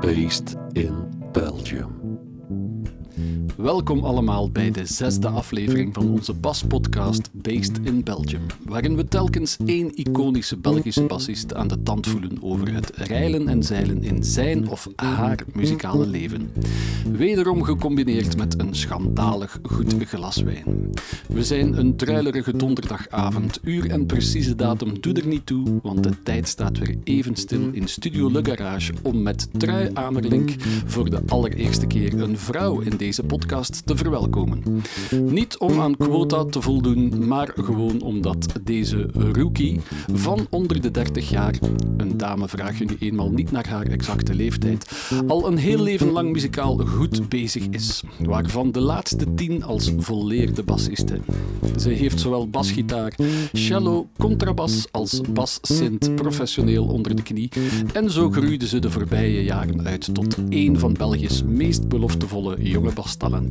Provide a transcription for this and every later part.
Based Welkom allemaal bij de zesde aflevering van onze baspodcast Based in Belgium, waarin we telkens één iconische Belgische bassist aan de tand voelen over het reilen en zeilen in zijn of haar muzikale leven. Wederom gecombineerd met een schandalig goed glas wijn. We zijn een druilerige donderdagavond, uur en precieze datum doe er niet toe, want de tijd staat weer even stil in Studio Le Garage om met Trui Amerlink voor de allereerste keer een vrouw in deze podcast te verwelkomen. Niet om aan quota te voldoen, maar gewoon omdat deze rookie van onder de 30 jaar, een dame vraag je nu eenmaal niet naar haar exacte leeftijd, al een heel leven lang muzikaal goed bezig is, waarvan de laatste tien als volleerde bassiste. Ze heeft zowel basgitaar, cello, contrabas als bassint professioneel onder de knie en zo groeide ze de voorbije jaren uit tot één van Belgisch meest beloftevolle jonge bastalenten.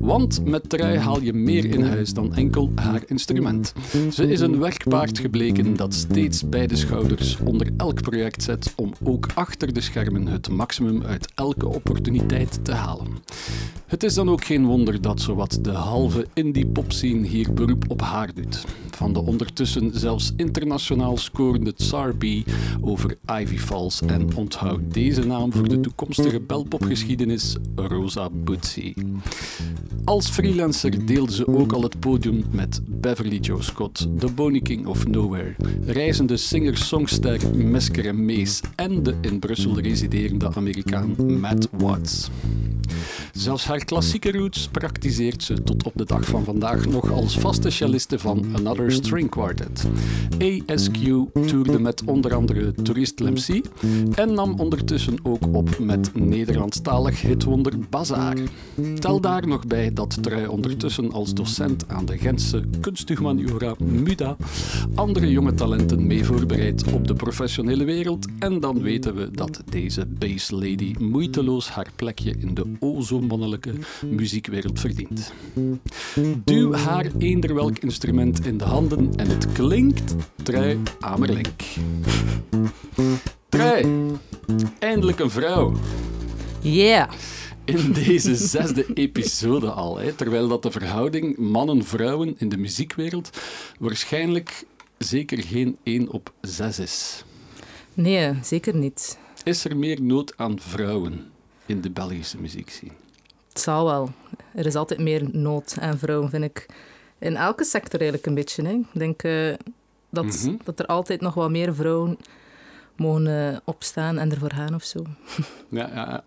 Want met Trui haal je meer in huis dan enkel haar instrument. Ze is een werkpaard gebleken dat steeds beide schouders onder elk project zet om ook achter de schermen het maximum uit elke opportuniteit te halen. Het is dan ook geen wonder dat zowat de halve indie popscene hier beroep op haar doet. Van de ondertussen zelfs internationaal scorende Tsar B over Ivy Falls en onthoud deze naam voor de toekomstige belpopgeschiedenis Rosa Bootsy. Als freelancer deelde ze ook al het podium met Beverly Joe Scott, The Boney King of Nowhere, reizende singer-songster Mesker Mees en de in Brussel residerende Amerikaan Matt Watts. Zelfs haar klassieke roots praktiseert ze tot op de dag van vandaag nog als vaste celliste van Another String Quartet. ASQ toerde met onder andere Tourist Lemcy en nam ondertussen ook op met Nederlandstalig hitwonder Bazaar. Tel daar nog bij dat Trui ondertussen als docent aan de Gentse kunsthumaniora MUDA andere jonge talenten mee voorbereidt op de professionele wereld en dan weten we dat deze bass lady moeiteloos haar plekje in de o zo mannelijke muziekwereld verdient. Duw haar eender welk instrument in de handen en het klinkt Trui Amerlink. Trui, eindelijk een vrouw. Yeah. In deze zesde episode al, hè, terwijl dat de verhouding mannen-vrouwen in de muziekwereld waarschijnlijk zeker geen 1 op 6 is. Nee, zeker niet. Is er meer nood aan vrouwen in de Belgische muziekscene? Het zal wel. Er is altijd meer nood aan vrouwen, vind ik. In elke sector eigenlijk een beetje. Hè. Ik denk uh, dat, Mhm. dat er altijd nog wat meer vrouwen mogen uh, opstaan en ervoor gaan of zo. Ja, ja, ja.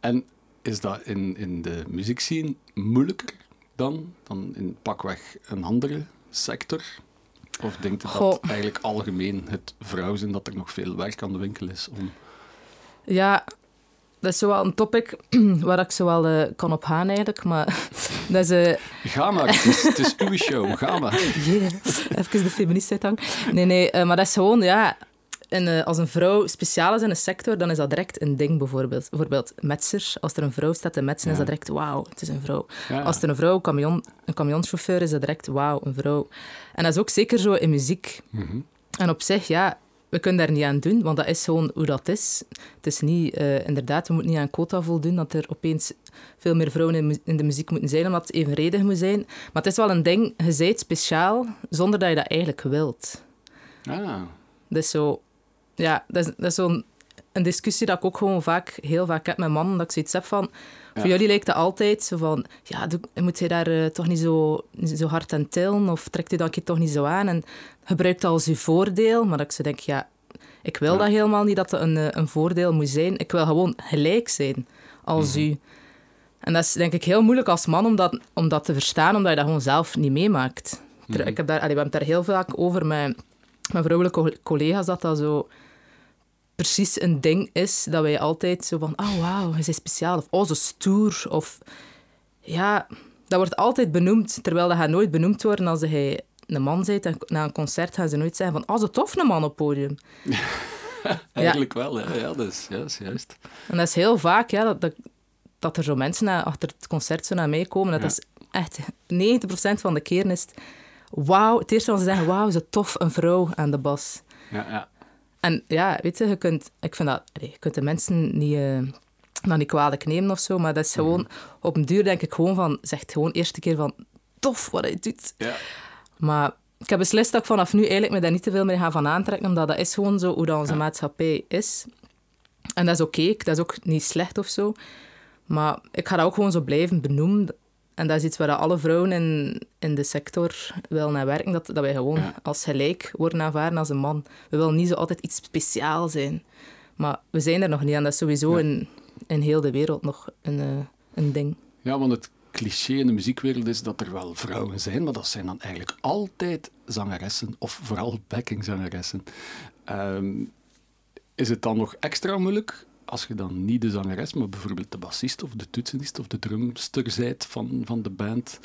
En is dat in, in de muziekscene moeilijker dan, dan in pakweg een andere sector? Of denkt u dat eigenlijk algemeen het vrouw zijn dat er nog veel werk aan de winkel is om... Ja, dat is zo wel een topic waar ik zo wel uh, kan op gaan eigenlijk. Maar dat is... Uh, Ga maar, het is, het is uw show, ga maar. Yeah, even de feminist. Nee, nee, uh, maar dat is gewoon, ja... En, uh, als een vrouw speciaal is in een sector, dan is dat direct een ding, bijvoorbeeld. Bijvoorbeeld metsers. Als er een vrouw staat te metsen, ja. is dat direct wauw, het is een vrouw. Ja. Als er een vrouw, camion, een camionchauffeur, is dat direct wauw, een vrouw. En dat is ook zeker zo in muziek. Mm -hmm. En op zich, ja, we kunnen daar niet aan doen, want dat is gewoon hoe dat is. Het is niet, uh, inderdaad, we moeten niet aan quota voldoen, dat er opeens veel meer vrouwen in, in, de muziek moeten zijn, omdat het evenredig moet zijn. Maar het is wel een ding, je zijt speciaal, zonder dat je dat eigenlijk wilt. Ah. Is zo... Ja, dat is, dat is zo'n een discussie dat ik ook gewoon vaak, heel vaak heb met mannen, dat ik zoiets heb van... Ja. Voor jullie lijkt het altijd zo van... Ja, moet je daar uh, toch niet zo, zo hard aan tillen? Of trekt je dat je toch niet zo aan? En gebruikt dat als je voordeel. Maar dat ik zo denk, ja... Ik wil ja. dat helemaal niet, dat het een, een voordeel moet zijn. Ik wil gewoon gelijk zijn als mm -hmm. u. En dat is denk ik heel moeilijk als man om dat, om dat te verstaan, omdat je dat gewoon zelf niet meemaakt. Mm -hmm. ik heb daar, allee, we hebben het daar heel vaak over met mijn vrouwelijke collega's, dat dat zo precies een ding is dat wij altijd zo van, oh wauw, hij is speciaal, of oh, zo stoer, of ja, dat wordt altijd benoemd, terwijl dat gaat nooit benoemd worden als hij een man bent en na een concert gaan ze nooit zeggen van, oh, zo tof een man op podium. Eigenlijk ja. wel, ja. ja, dat is, ja, juist. En dat is heel vaak, ja, dat, dat, dat er zo mensen na, achter het concert zo naar mij komen, dat, ja. dat is echt 90% van de keren is het... Wauw, het eerste wat ze zeggen, wauw, zo tof, een vrouw aan de bas. Ja, ja. En ja, weet je, je kunt, ik vind dat, je kunt de mensen niet, dat niet kwalijk nemen of zo, maar dat is gewoon, op een duur denk ik gewoon van, zegt gewoon eerste keer van, tof wat hij doet. ja. Maar ik heb beslist dat ik vanaf nu eigenlijk me daar niet te veel meer ga van aantrekken, omdat dat is gewoon zo hoe dat onze Ja. maatschappij is. En dat is oké, dat is ook niet slecht of zo. Maar ik ga dat ook gewoon zo blijven benoemen. En dat is iets waar alle vrouwen in, in de sector willen naar werken, dat, dat wij gewoon Ja. als gelijk worden aanvaarden als een man. We willen niet zo altijd iets speciaal zijn. Maar we zijn er nog niet en dat is sowieso Ja. in, in heel de wereld nog een, eh, een ding. Ja, want het cliché in de muziekwereld is dat er wel vrouwen zijn, maar dat zijn dan eigenlijk altijd zangeressen, of vooral backingzangeressen. Ehm is het dan nog extra moeilijk als je dan niet de zangeres, maar bijvoorbeeld de bassist of de toetsenist of de drumster zijt van, van de band,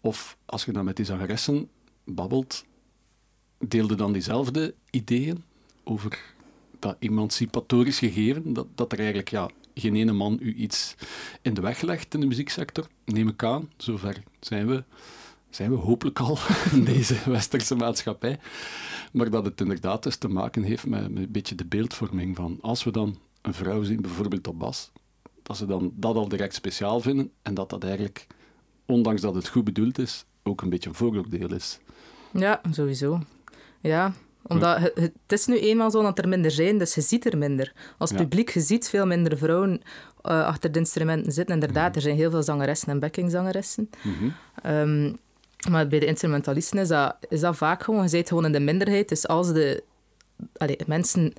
of als je dan met die zangeressen babbelt, deelde dan diezelfde ideeën over dat emancipatorisch gegeven, dat, dat er eigenlijk ja, geen ene man u iets in de weg legt in de muzieksector, neem ik aan. Zover zijn we, zijn we hopelijk al in deze westerse maatschappij. Maar dat het inderdaad dus te maken heeft met, met een beetje de beeldvorming van als we dan een vrouw zien, bijvoorbeeld op bas, dat ze dan dat al direct speciaal vinden en dat dat eigenlijk, ondanks dat het goed bedoeld is, ook een beetje een vooroordeel is. Ja, sowieso. Ja, omdat het, het is nu eenmaal zo dat er minder zijn, dus je ziet er minder. Als Ja. publiek, je ziet veel minder vrouwen eh, achter de instrumenten zitten. Inderdaad, er zijn heel veel zangeressen en backingzangeressen. Mhm. Ehm, maar bij de instrumentalisten is dat, is dat vaak gewoon, je bent gewoon in de minderheid. Dus als de allee, mensen,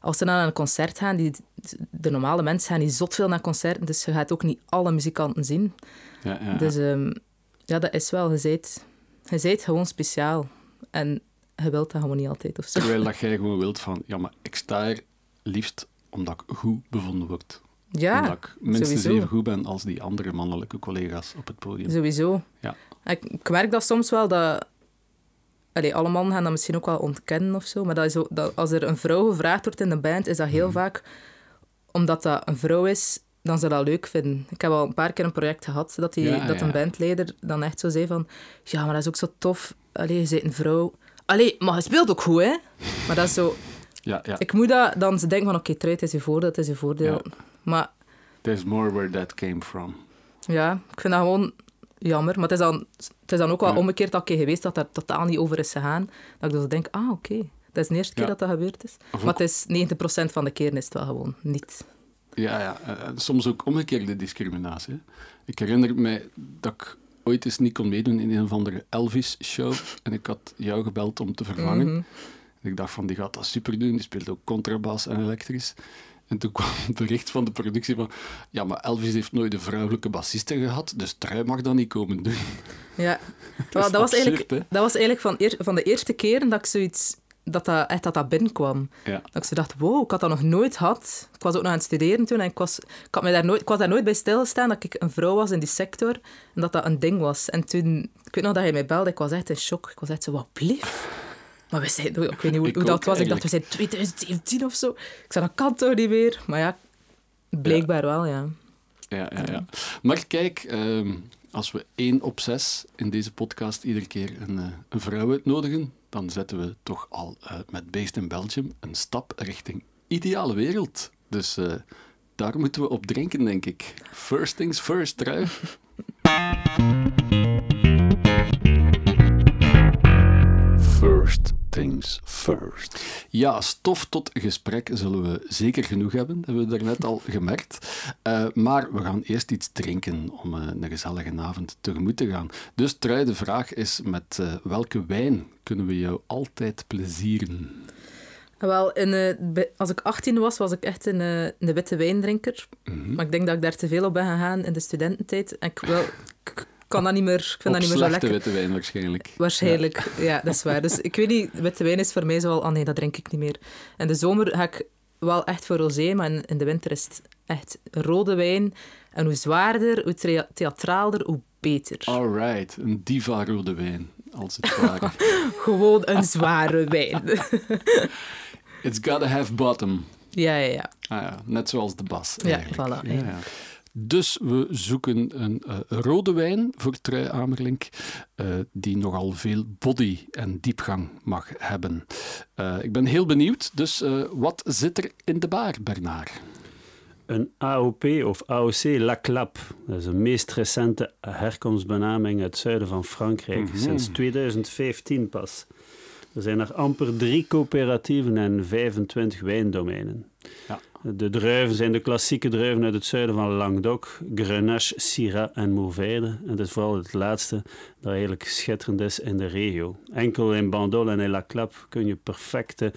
als ze dan naar een concert gaan, die, de normale mensen gaan niet zot veel naar concerten, dus je gaat ook niet alle muzikanten zien. Ja, ja, ja. Dus ehm, ja, dat is wel, je bent gewoon speciaal. En je wilt dat gewoon niet altijd of zo. Terwijl dat jij gewoon wilt van, ja, maar ik sta er liefst omdat ik goed bevonden word. Ja, omdat ik minstens sowieso. even goed ben als die andere mannelijke collega's op het podium. Sowieso. Ja. Ik, ik merk dat soms wel dat... Allee, alle mannen gaan dat misschien ook wel ontkennen of zo, maar dat is ook, dat als er een vrouw gevraagd wordt in de band, is dat heel Mhm. vaak omdat dat een vrouw is, dan ze dat leuk vinden. Ik heb al een paar keer een project gehad dat, die, Ja, dat ja. een bandleider dan echt zo zei van ja, maar dat is ook zo tof. Allee, je bent een vrouw. Allee, maar je speelt ook goed, hè? Maar dat is zo... Ja, ja. Ik moet dat dan ze denken van oké, okay, het is je voordeel, het is je voordeel. Ja. Maar There's more where that came from. Ja, ik vind dat gewoon jammer. Maar het is dan, het is dan ook wel Ja. omgekeerd dat keer geweest dat daar totaal niet over is gegaan. Dat ik dus denk, ah, oké. Dat is de eerste keer Ja. dat dat gebeurd is. Of Maar het is 90% van de keren is het wel gewoon niet. Ja, ja. eh, eh, soms ook omgekeerde discriminatie. hè. Ik herinner mij dat ik ooit eens niet kon meedoen in een of andere Elvis-show. En ik had jou gebeld om te vervangen. Mhm. En ik dacht van, die gaat dat super doen. Die speelt ook contrabas en elektrisch. En toen kwam het bericht van de productie van... Ja, maar Elvis heeft nooit een vrouwelijke bassiste gehad, dus Trui mag dat niet komen doen. Ja. Dat dat, was eigenlijk, hè? dat was eigenlijk van, eer- van de eerste keren dat ik zoiets... Dat dat, echt dat dat binnenkwam. Ja. Dat ik zo dacht, wow, ik had dat nog nooit gehad. Ik was ook nog aan het studeren toen en ik was, ik had mij daar nooit, ik was daar nooit bij stilgestaan dat ik een vrouw was in die sector en dat dat een ding was. En toen, ik weet nog dat hij mij belde, ik was echt in shock. Ik was echt zo, wat blief? Maar we zijn, ik weet niet hoe, dat was. Ik dacht, we zijn 2017 of zo. Ik zei, dat kan toch niet meer? Maar ja, blijkbaar wel, ja. Ja, ja, ja. Maar kijk, ehm, als we één op zes in deze podcast iedere keer een, eh, een vrouw uitnodigen, dan zetten we toch al eh, met Based in Belgium een stap richting ideale wereld. Dus eh, daar moeten we op drinken, denk ik. First things first, trui. things first. Ja, stof tot gesprek zullen we zeker genoeg hebben, dat hebben we daarnet al gemerkt. Eh, maar we gaan eerst iets drinken om eh, een gezellige avond tegemoet te gaan. Dus Trui, de vraag is met eh, welke wijn kunnen we jou altijd plezieren? Wel, in, eh, als ik 18 was, was ik echt een, een witte wijndrinker. Mhm. Maar ik denk dat ik daar te veel op ben gegaan in de studententijd. En ik, wel, ik kan dat niet meer, ik vind Op dat niet meer zo lekker. witte wijn waarschijnlijk. Waarschijnlijk, ja. dat is waar. Dus ik weet niet, witte wijn is voor mij zo al... Ah nee, dat drink ik niet meer. In de zomer ga ik wel echt voor rosé, maar in, in de winter is het echt rode wijn. En hoe zwaarder, hoe thea- theatraalder, hoe beter. Alright, een diva rode wijn, als het ware. Gewoon een zware wijn. It's gotta have bottom. ja, ja, ja. Ah ja, net zoals de bas Ja, eigenlijk. voilà, Ja, ja. Dus we zoeken een uh, rode wijn voor Trui Amerlink, uh, die nogal veel body en diepgang mag hebben. Uh, ik ben heel benieuwd, dus wat zit er in de baar, Bernard? Een AOP of AOC La Clap. Dat is de meest recente herkomstbenaming uit het zuiden van Frankrijk. Mm -hmm. Sinds 2015 pas. Er zijn er amper drie coöperatieven en 25 wijndomeinen. Ja. De druiven zijn de klassieke druiven uit het zuiden van Languedoc, Grenache, Syrah en Mourvèdre. En het is vooral het laatste dat eigenlijk schitterend is in de regio. Enkel in Bandol en in La Clap kun je perfecte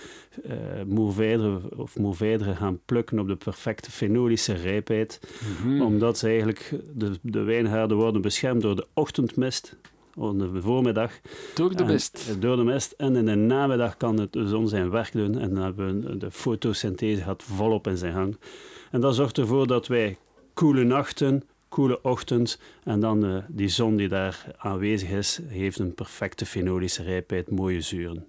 uh, Mourvèdre of Mourvèdre gaan plukken op de perfecte fenolische rijpheid. Mm -hmm. Omdat ze eigenlijk, de, de wijngaarden worden beschermd door de ochtendmist in de voormiddag. Door de mist. En, door de mist. En in de namiddag kan het de zon zijn werk doen. En dan hebben we de fotosynthese gaat volop in zijn gang. En dat zorgt ervoor dat wij koele nachten, koele ochtend en dan uh, die zon die daar aanwezig is, heeft een perfecte fenolische rijpheid, mooie zuren.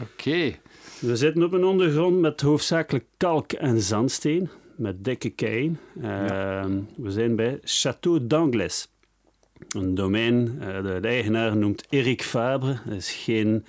Oké. We zitten op een ondergrond met hoofdzakelijk kalk en zandsteen, met dikke keien. Ja. Uh, we zijn bij Château d'Angles. Een domein, uh, de, de, eigenaar noemt Eric Fabre. Dat is geen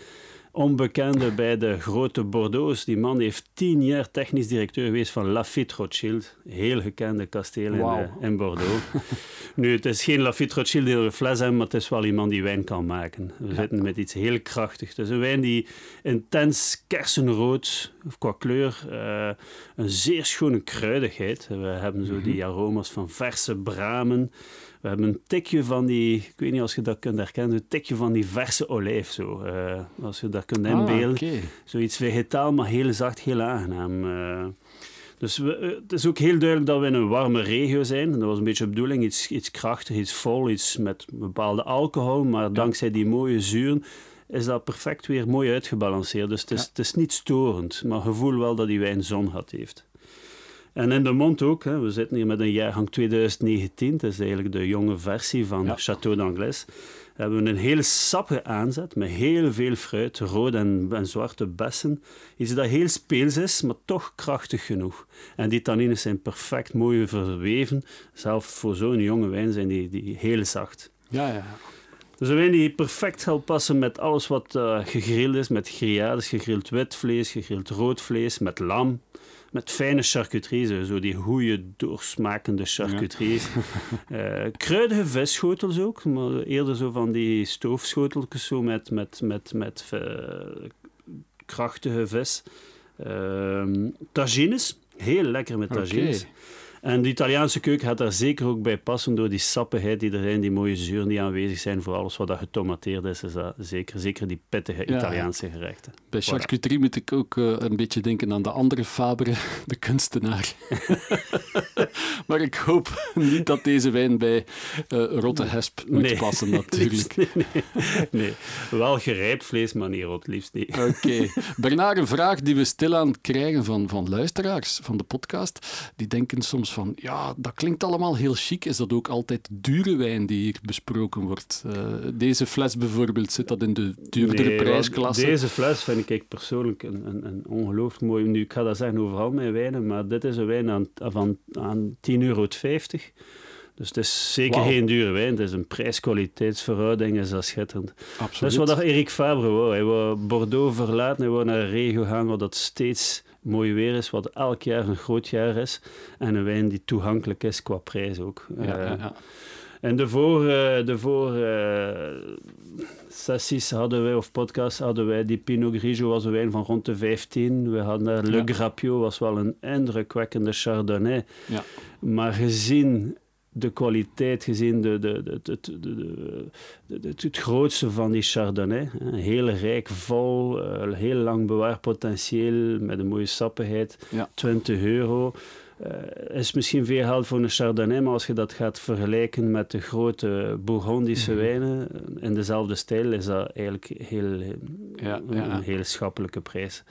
onbekende bij de grote Bordeaux. Die man heeft tien jaar technisch directeur geweest van Lafitte Rothschild. Heel gekende kasteel in, wow. uh, in, Bordeaux. nu, het is geen Lafitte Rothschild die fles hebben, maar het is wel iemand die wijn kan maken. We ja. zitten met iets heel krachtigs. Het is een wijn die intens kersenrood, qua kleur, uh, een zeer schone kruidigheid. We hebben zo die aroma's van verse bramen. We hebben een tikje van die, ik weet niet of je dat kunt herkennen, een tikje van die verse olijf zo. Uh, als je dat kunt inbeelden. Ah, okay. Zoiets vegetaal, maar heel zacht, heel aangenaam. Uh, dus we, uh, het is ook heel duidelijk dat we in een warme regio zijn. Dat was een beetje de bedoeling, iets, iets krachtig, iets vol, iets met bepaalde alcohol. Maar ja. dankzij die mooie zuren is dat perfect weer mooi uitgebalanceerd. Dus het is, ja. het is niet storend, maar gevoel wel dat die wijn zon had heeft. En in de mond ook. Hè. We zitten hier met een jaargang 2019. Dat is eigenlijk de jonge versie van ja. Château. We hebben een hele sappige aanzet met heel veel fruit, rode en, en, zwarte bessen. Iets dat heel speels is, maar toch krachtig genoeg. En die tannines zijn perfect mooi verweven. Zelfs voor zo'n jonge wijn zijn die, die heel zacht. Ja, ja. Dus een wijn die perfect zal passen met alles wat uh, gegrild is. Met grillades, gegrild wit vlees, gegrild rood vlees, met lam met fijne charcuterie, zo die goede, doorsmakende charcuterie. Ja. uh, kruidige visschotels ook, maar eerder zo van die stoofschoteltjes zo met, met, met, met uh, krachtige vis. Uh, tagines, heel lekker met tagines. Okay. En de Italiaanse keuken gaat daar zeker ook bij passen door die sappigheid die er zijn, die mooie zuren die aanwezig zijn voor alles wat dat getomateerd is. is dat zeker, zeker die pittige Italiaanse ja. gerechten. Bij charcuterie voilà. moet ik ook uh, een beetje denken aan de andere Fabre, de kunstenaar. maar ik hoop niet dat deze wijn bij uh, rotte hesp moet nee. passen, natuurlijk. Nee, nee, nee, Wel gerijpt vlees, maar niet rot, liefst niet. Oké. Okay. Bernard, een vraag die we stilaan krijgen van, van luisteraars van de podcast, die denken soms van, ja, dat klinkt allemaal heel chic. Is dat ook altijd dure wijn die hier besproken wordt? Uh, deze fles bijvoorbeeld, zit dat in de duurdere nee, prijsklasse? Deze fles vind ik persoonlijk een, een, een, ongelooflijk mooi. Nu, ik ga dat zeggen over al mijn wijnen, maar dit is een wijn aan, van, aan 10,50 euro. Dus het is zeker wow. geen dure wijn. Het is een prijs-kwaliteitsverhouding, is dat schitterend. Absoluut. Dat is wat Erik Fabre wou. Hij wou Bordeaux verlaten, hij wou naar een regio gaan waar dat steeds mooi weer is, wat elk jaar een groot jaar is. En een wijn die toegankelijk is qua prijs ook. Ja, uh, ja, ja. En de voor, uh, de voor uh, sessies hadden wij, of podcasts hadden wij, die Pinot Grigio was een wijn van rond de 15. We hadden daar Le. Grappio, was wel een indrukwekkende Chardonnay. Ja. Maar gezien de kwaliteit gezien, de, de, de, de, de, de, het grootste van die Chardonnay. Heel rijk, vol, uh, heel lang bewaarpotentieel, met een mooie sappigheid. Ja. 20 euro. Uh, is misschien veel geld voor een Chardonnay, maar als je dat gaat vergelijken met de grote Bourgondische mm -hmm. wijnen in dezelfde stijl, is dat eigenlijk heel, ja, een, ja. een hele schappelijke prijs.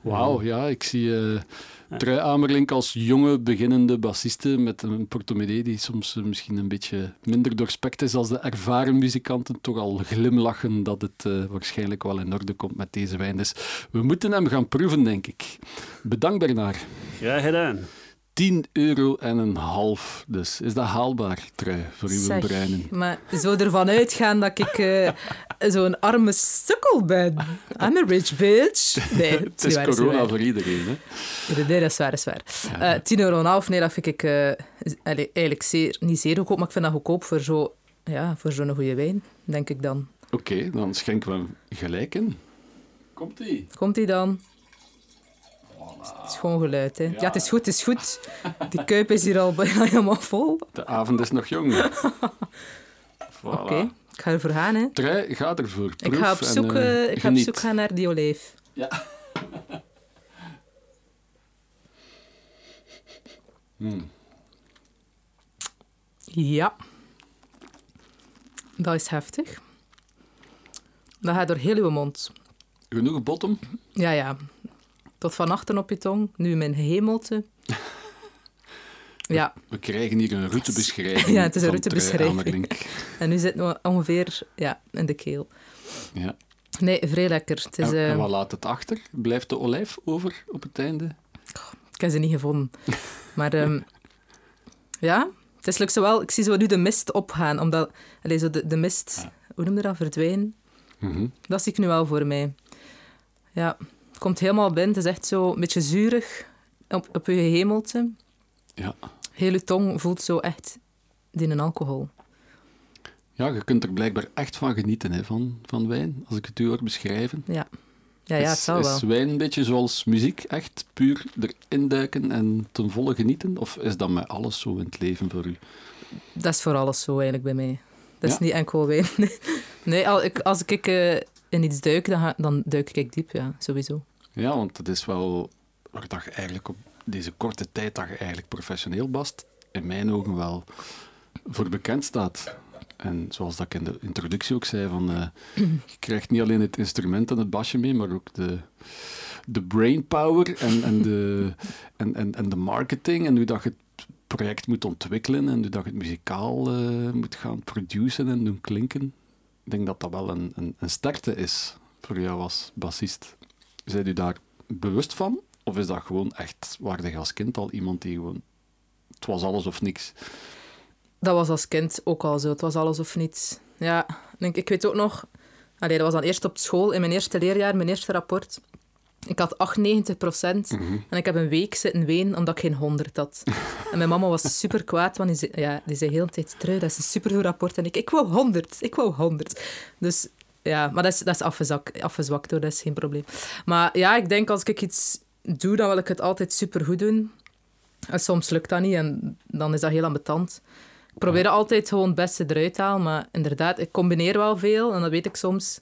Wauw, ja, ik zie... Uh... Trui Amerlink als jonge, beginnende bassiste met een portemonnee die soms misschien een beetje minder doorspekt is als de ervaren muzikanten, toch al glimlachen dat het uh, waarschijnlijk wel in orde komt met deze wijn. Dus we moeten hem gaan proeven, denk ik. Bedankt, Bernard. Graag gedaan. 10 euro en een half. Dus is dat haalbaar, trui, voor uw Zeg, breinen? Maar zo ervan uitgaan dat ik eh, zo'n arme sukkel ben. I'm a rich bitch. Nee, Het is waar, corona voor iedereen. Hè? Nee, nee, dat is waar, dat is waar. Eh 10 euro en een half, nee, dat vind ik eh, eigenlijk zeer, niet zeer goedkoop, maar ik vind dat goedkoop voor zo- ja, voor zo'n goede wijn, denk ik dan. Oké, dan schenken we hem gelijk in. Komt-ie. Komt die dan? Het is gewoon geluid, hè. Ja. het is goed, het is goed. Die kuip is hier al bijna helemaal vol. De avond is nog jong. Voilà. Oké, ik ga ervoor gaan, hè. Trui, ga ervoor. Ik Proef ga op en, zoek, eh, eh, ik ga op zoek gaan naar die olijf. Ja. Hmm. Ja. Dat is heftig. Dat gaat door heel uw mond. Genoeg bottom? Ja, ja. Tot van achter op je tong. Nu mijn hemelte. Ja, We krijgen hier een routebeschrijving. Ja, het is een routebeschrijving. En nu zitten we ongeveer ja, in de keel. Ja. Nee, vrij lekker. Het is, En, en wat laat het achter? Blijft de olijf over op het einde? Ik heb ze niet gevonden. Maar ehm, ja, het is lukt zo wel. Ik zie zo nu de mist opgaan. Omdat, allee, zo de, de mist, hoe noem je dat, verdwijnen. Mhm. Dat zie ik nu wel voor mij. Ja, komt helemaal binnen. Het is echt zo een beetje zuurig op, op je hemelte. Ja. Heel je tong voelt zo echt die een alcohol. ja, je kunt er blijkbaar echt van genieten hè, van, van wijn, als ik het u hoor beschrijven. Ja, ja, ja het is, zal wel. Is wijn een beetje zoals muziek, echt puur erin duiken en ten volle genieten? Of is dat met alles zo in het leven voor u? Dat is voor alles zo eigenlijk bij mij. Dat is Ja? niet enkel wijn. Nee, al- ik- als ik eh, in iets duik, dan, dan duik ik diep, ja, sowieso. Ja, want het is wel waar dat je eigenlijk op deze korte tijd dat je eigenlijk professioneel bast, in mijn ogen wel voor bekend staat. En zoals dat ik in de introductie ook zei, van, eh, je krijgt niet alleen het instrument en het basje mee, maar ook de, de brainpower en, en, de, en, en, en de marketing en hoe dat je het project moet ontwikkelen en hoe dat je het muzikaal eh, moet gaan produceren en doen klinken. Ik denk dat dat wel een, een, een sterkte is voor jou als bassist. Zijn u daar bewust van? Of is dat gewoon echt, waardig als kind al iemand die gewoon... Het was alles of niks. Dat was als kind ook al zo. Het was alles of niets. Ja, ik denk, ik weet ook nog... Allee, dat was dan eerst op school, in mijn eerste leerjaar, mijn eerste rapport. Ik had 98 procent en ik heb een week zitten wenen omdat ik geen 100 had. En mijn mama was super kwaad, want die zei, ja, die zei heel de tijd, Trui, dat is een supergoed rapport. En ik, ik wou 100, ik wou 100. Dus ja, maar dat is, dat is afgezak, afgezwakt hoor, dat is geen probleem. Maar ja, ik denk als ik iets doe, dan wil ik het altijd supergoed doen. En soms lukt dat niet en dan is dat heel ambetant. Ik probeer altijd gewoon het beste eruit te halen, maar inderdaad, ik combineer wel veel en dan weet ik soms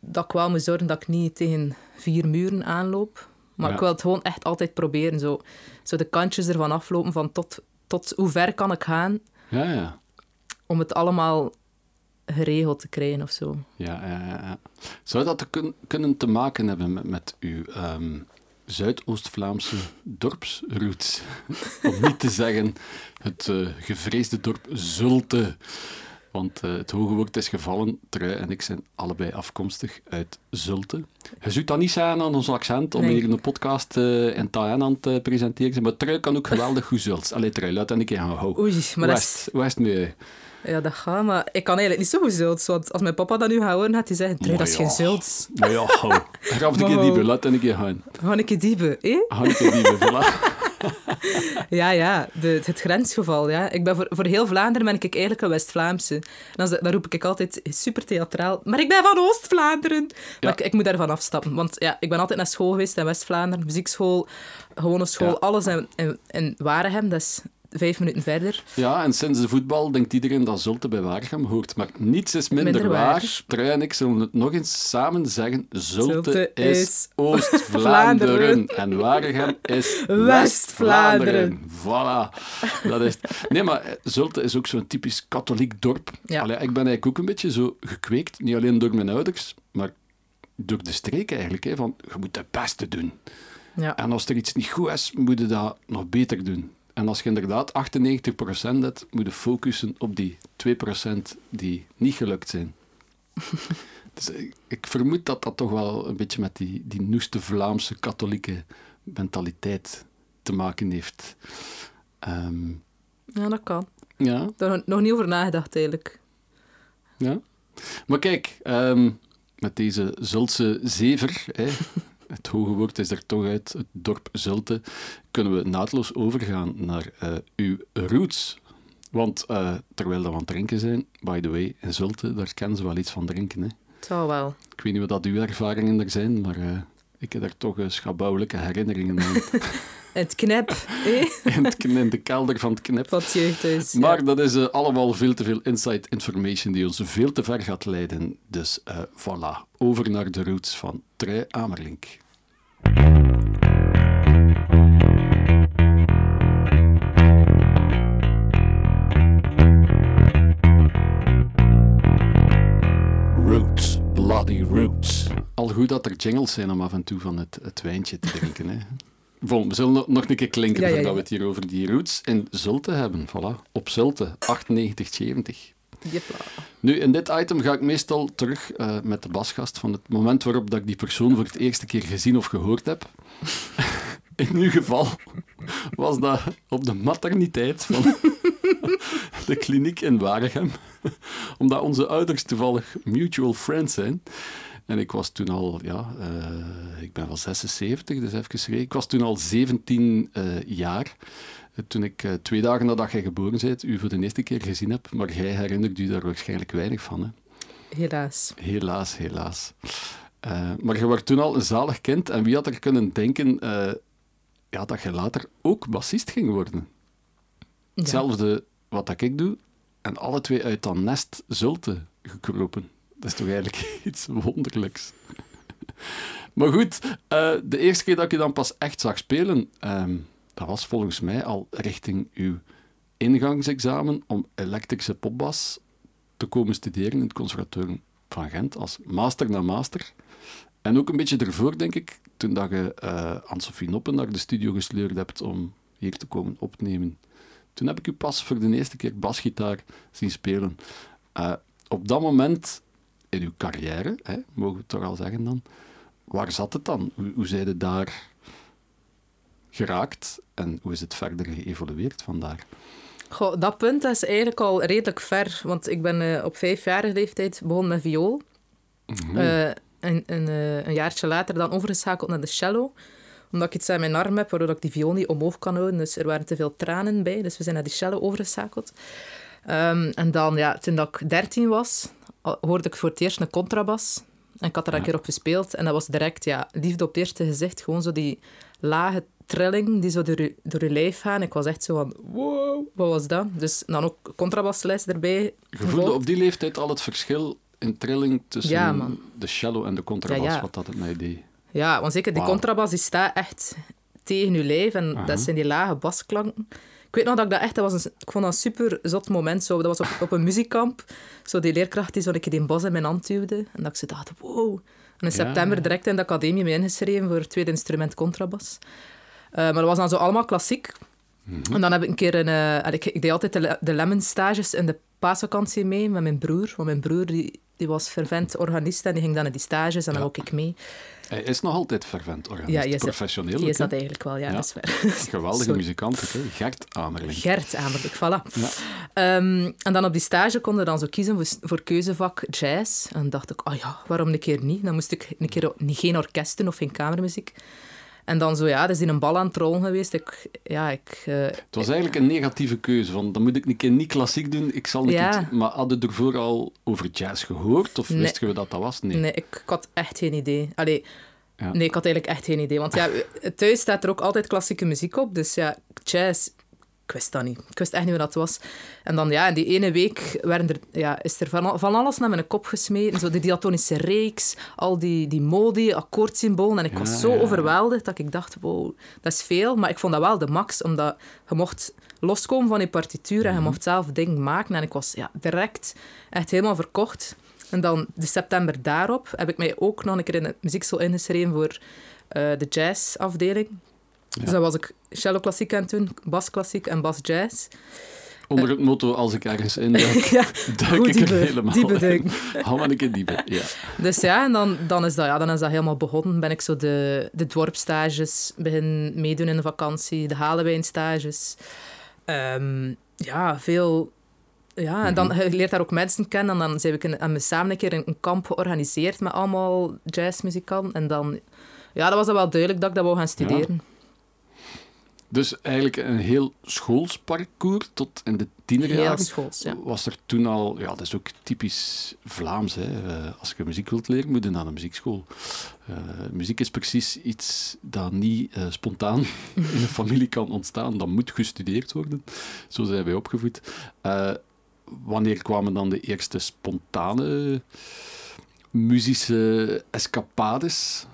dat ik wel moet zorgen dat ik niet tegen vier muren aanloop. Maar Ja. ik wil het gewoon echt altijd proberen. Zo, zo de kantjes ervan aflopen van tot, tot hoe ver kan ik gaan Ja, ja. om het allemaal geregeld te krijgen of zo. Ja, ja. Zou dat te kun- kunnen te maken hebben met, met uw ehm, Zuidoost-Vlaamse dorpsroots? Om niet te zeggen het eh, gevreesde dorp Zulte. Want eh, het hoge woord is gevallen. Trui en ik zijn allebei afkomstig uit Zulte. Je zoekt dat niet zijn aan ons accent om Nee. hier een podcast eh in aan te presenteren. Maar Trui kan ook geweldig goed Zults. Allee, Trui, laat dat een keer gaan. Oei, maar dat is, West, West mee. Ja, dat gaat. Maar ik kan eigenlijk niet zo goed Zults. Want als mijn papa dat nu horen, gaat hij zeggen... "Trui, Maar dat is ja. geen Zults. Maar ja, hou. Graf een keer dieper, laat een keer gaan. Gewoon een keer diepe, eh? Ga een keer dieper, voilà. Ja, ja, de, het grensgeval. Ja. Ik ben voor, voor heel Vlaanderen ben ik eigenlijk een West-Vlaamse. Dan, dan roep ik altijd super theatraal. Maar ik ben van Oost-Vlaanderen. Maar ik, ik moet daarvan afstappen. Want ja, ik ben altijd naar school geweest in West-Vlaanderen. Muziekschool, gewone school, Ja. alles in, in, in Waregem. Dat is vijf minuten verder. Ja, en sinds de voetbal denkt iedereen dat Zulte bij Waregem hoort. Maar niets is minder, Minder waar. waar. Trui en ik zullen het nog eens samen zeggen. Zulte, Zulte is, Oost-Vlaanderen. Vlaanderen. en Waregem is West-Vlaanderen. Voilà. Dat is. Nee, maar eh, Zulte is ook zo'n typisch katholiek dorp. Ja. Allee, ik ben eigenlijk ook een beetje zo gekweekt. Niet alleen door mijn ouders, maar door de streek eigenlijk. Hè, van, je moet het beste doen. Ja. En als er iets niet goed is, moet je dat nog beter doen. En als je inderdaad 98% hebt, moet je focussen op die 2% die niet gelukt zijn. dus ik, ik vermoed dat dat toch wel een beetje met die, die noeste Vlaamse katholieke mentaliteit te maken heeft. Ehm, Ja, dat kan. ja, Daar nog niet over nagedacht, eigenlijk. ja. Maar kijk, ehm, met deze Zultse zever, hè, het hoge woord is er toch uit, het dorp Zulte, kunnen we naadloos overgaan naar eh, uw roots. Want eh, terwijl we aan het drinken zijn, by the way, in Zulte, daar kennen ze wel iets van drinken. Hè. Zal wel. Ik weet niet wat dat uw ervaringen er zijn, maar eh, ik heb daar toch schabouwelijke herinneringen aan. Het knep, in, het, in de kelder van het knip. Wat jeugdhuis. ja. Maar dat is eh, allemaal veel te veel inside information die ons veel te ver gaat leiden. Dus eh, voilà, over naar de roots van Trui Amerlink. Roots, bloody roots. Al goed dat er jingles zijn om af en toe van het, het wijntje te drinken. Hè. Bon, we zullen nog- een keer klinken Ja, ja, voordat we het hier over die roots in Zulte hebben. Voilà, op Zulte, 98, 70. Jepla. Nu, in dit item ga ik meestal terug eh, met de basgast van het moment waarop dat ik die persoon voor het eerste keer gezien of gehoord heb. In uw geval was dat op de materniteit van de kliniek in Waregem. Omdat onze ouders toevallig mutual friends zijn. En ik was toen al, ja, eh, ik ben van 76, dus even geschreven. Ik was toen al 17 eh, jaar. Eh, Toen ik twee dagen nadat jij geboren bent, u voor de eerste keer gezien heb. Maar jij herinnert u daar waarschijnlijk weinig van. Hè? Helaas. Helaas, helaas. Maar je was toen al een zalig kind. En wie had er kunnen denken ja, dat je later ook bassist ging worden? Ja. Hetzelfde wat dat ik doe. En alle twee uit dat nest Zulte gekropen. Dat is toch eigenlijk iets wonderlijks. maar goed, eh, de eerste keer dat ik je dan pas echt zag spelen, ehm, dat was volgens mij al richting uw ingangsexamen om elektrische popbas te komen studeren in het conservatorium van Gent als master na master. En ook een beetje ervoor, denk ik, toen dat je eh Anne-Sophie Noppen naar de studio gesleurd hebt om hier te komen opnemen. Toen heb ik u pas voor de eerste keer basgitaar zien spelen. Eh, op dat moment in uw carrière, hè, mogen we het toch al zeggen dan, waar zat het dan? Hoe, hoe zijn je daar geraakt en hoe is het verder geëvolueerd vandaar? Goh, dat punt is eigenlijk al redelijk ver. Want ik ben eh, op vijfjarige leeftijd begonnen met viool. Eh, en, en, eh, een jaartje later dan overgeschakeld naar de cello. Omdat ik iets aan mijn arm heb, waardoor ik die viool niet omhoog kan houden. Dus er waren te veel tranen bij. Dus we zijn naar die cello overgeschakeld. Ehm, en dan, ja, toen dat ik dertien was, al- hoorde ik voor het eerst een contrabas. En ik had er een Ja. keer op gespeeld. En dat was direct, ja, liefde op het eerste gezicht. Gewoon zo die lage trilling die zo door je, door je lijf gaan. Ik was echt zo van, wow, wat was dat? Dus dan ook contrabasles erbij. Je voelde gevolgd. op die leeftijd al het verschil in trilling tussen Ja, de cello en de contrabas, Ja, wat dat het mij deed. Ja, want zeker die contrabas die staat echt tegen je lijf en dat zijn die lage basklanken. Ik weet nog dat ik dat echt, dat was een, ik vond dat een super zot moment. Zo. Dat was op, op een muziekkamp. Zo die leerkracht die zo een keer die bas in mijn hand duwde. En dat ik zo dacht, wow. En in Ja. september direct in de academie me ingeschreven voor het tweede instrument contrabas. Eh, maar dat was dan zo allemaal klassiek. Mhm. En dan heb ik een keer een... eh, ik, ik deed altijd de, de lemon stages in de paasvakantie mee met mijn broer. Want mijn broer die, die was fervent organist en die ging dan naar die stages en dan ook ik mee. Hij is nog altijd fervent organist, Ja, is- professioneel. Die is dat eigenlijk wel, ja, Ja. dat is waar. Geweldige Sorry. muzikant, hè? Gert Amerling. Gert Amerlijk, voilà. Ja. Ehm, en dan op die stage konden we dan zo kiezen voor, voor keuzevak jazz. En dacht ik, oh ja, waarom een keer niet? Dan moest ik een keer niet, geen orkest doen of geen kamermuziek. En dan zo, ja, er is in een bal aan het rollen geweest. Ik, ja, ik... eh, Het was eigenlijk een negatieve keuze, van dan moet ik een keer niet klassiek doen, ik zal niet Ja. iets... Maar hadden ervoor al over jazz gehoord, of Nee. wist je wat dat was? Nee. nee, ik, ik had echt geen idee. Allee, Ja. nee, ik had eigenlijk echt geen idee. Want ja, thuis staat er ook altijd klassieke muziek op. Dus ja, jazz... Ik wist dat niet. Ik wist echt niet wat dat was. En dan, ja, in die ene week werden er, ja, is er van, van alles naar mijn kop gesmeten. Zo die diatonische reeks, al die, die modi, akkoordsymbolen. En ik Ja, was zo ja, ja. overweldigd dat ik dacht, wow, dat is veel. Maar ik vond dat wel de max, omdat je mocht loskomen van je partituur en je mocht zelf dingen maken. En ik was ja, direct echt helemaal verkocht. En dan de september daarop heb ik mij ook nog een keer in het muziekschool ingeschreven voor eh, de jazzafdeling. Dus dan was ik cello klassiek aan het doen, bas klassiek en bas jazz. Onder het motto, als ik ergens in duik, ja, duik ik er diepe, helemaal diepe in. Hou maar een keer diepe, ja. Dus ja, en dan, dan, is dat, ja, dan is dat helemaal begonnen. Ben ik zo de, de dorpstages begin meedoen in de vakantie, de Halenwijnstages. Ehm ja, veel... Ja, en dan je leert daar ook mensen kennen. En dan zijn we, in- hebben we samen een keer een, kamp georganiseerd met allemaal jazzmuzikanten. En dan... Ja, dat was dan wel duidelijk dat ik dat wou gaan studeren. Dus eigenlijk een heel schoolsparcours tot in de Heel tienerjaren. schools, ja. Was er toen al, ja, dat is ook typisch Vlaams. Hè. Eh, als je muziek wilt leren, moet je naar een muziekschool. Eh, muziek is precies iets dat niet eh, spontaan in een familie kan ontstaan. Dat moet gestudeerd worden. Zo zijn wij opgevoed. Wanneer kwamen dan de eerste spontane muzische escapades?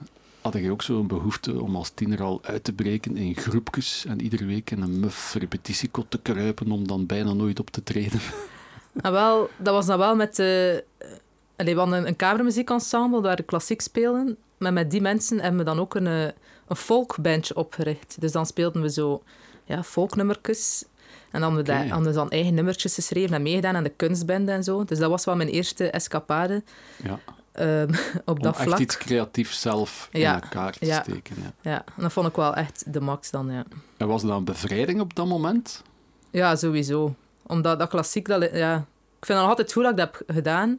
Had je ook zo'n behoefte om als tiener al uit te breken in groepjes en iedere week in een muf repetitiekot te kruipen om dan bijna nooit op te treden? En wel, dat was dan wel met de... eh, Allee, we hadden een, kamermuziekensemble waar we klassiek speelden. Maar met die mensen hebben we dan ook een, eh, een folkbandje opgericht. Dus dan speelden we zo ja, folknummertjes. En dan we, hadden we dan eigen nummertjes geschreven en meegedaan aan de kunstbende en zo. Dus dat was wel mijn eerste escapade Ja, ehm, op om dat echt vlak. iets creatiefs zelf Ja, in elkaar te ja. steken. Ja. Ja, en dat vond ik wel echt de max dan, ja. En was dat een bevrijding op dat moment? Ja, sowieso. Omdat dat klassiek, dat, ja, ik vind het nog altijd goed dat ik dat heb gedaan,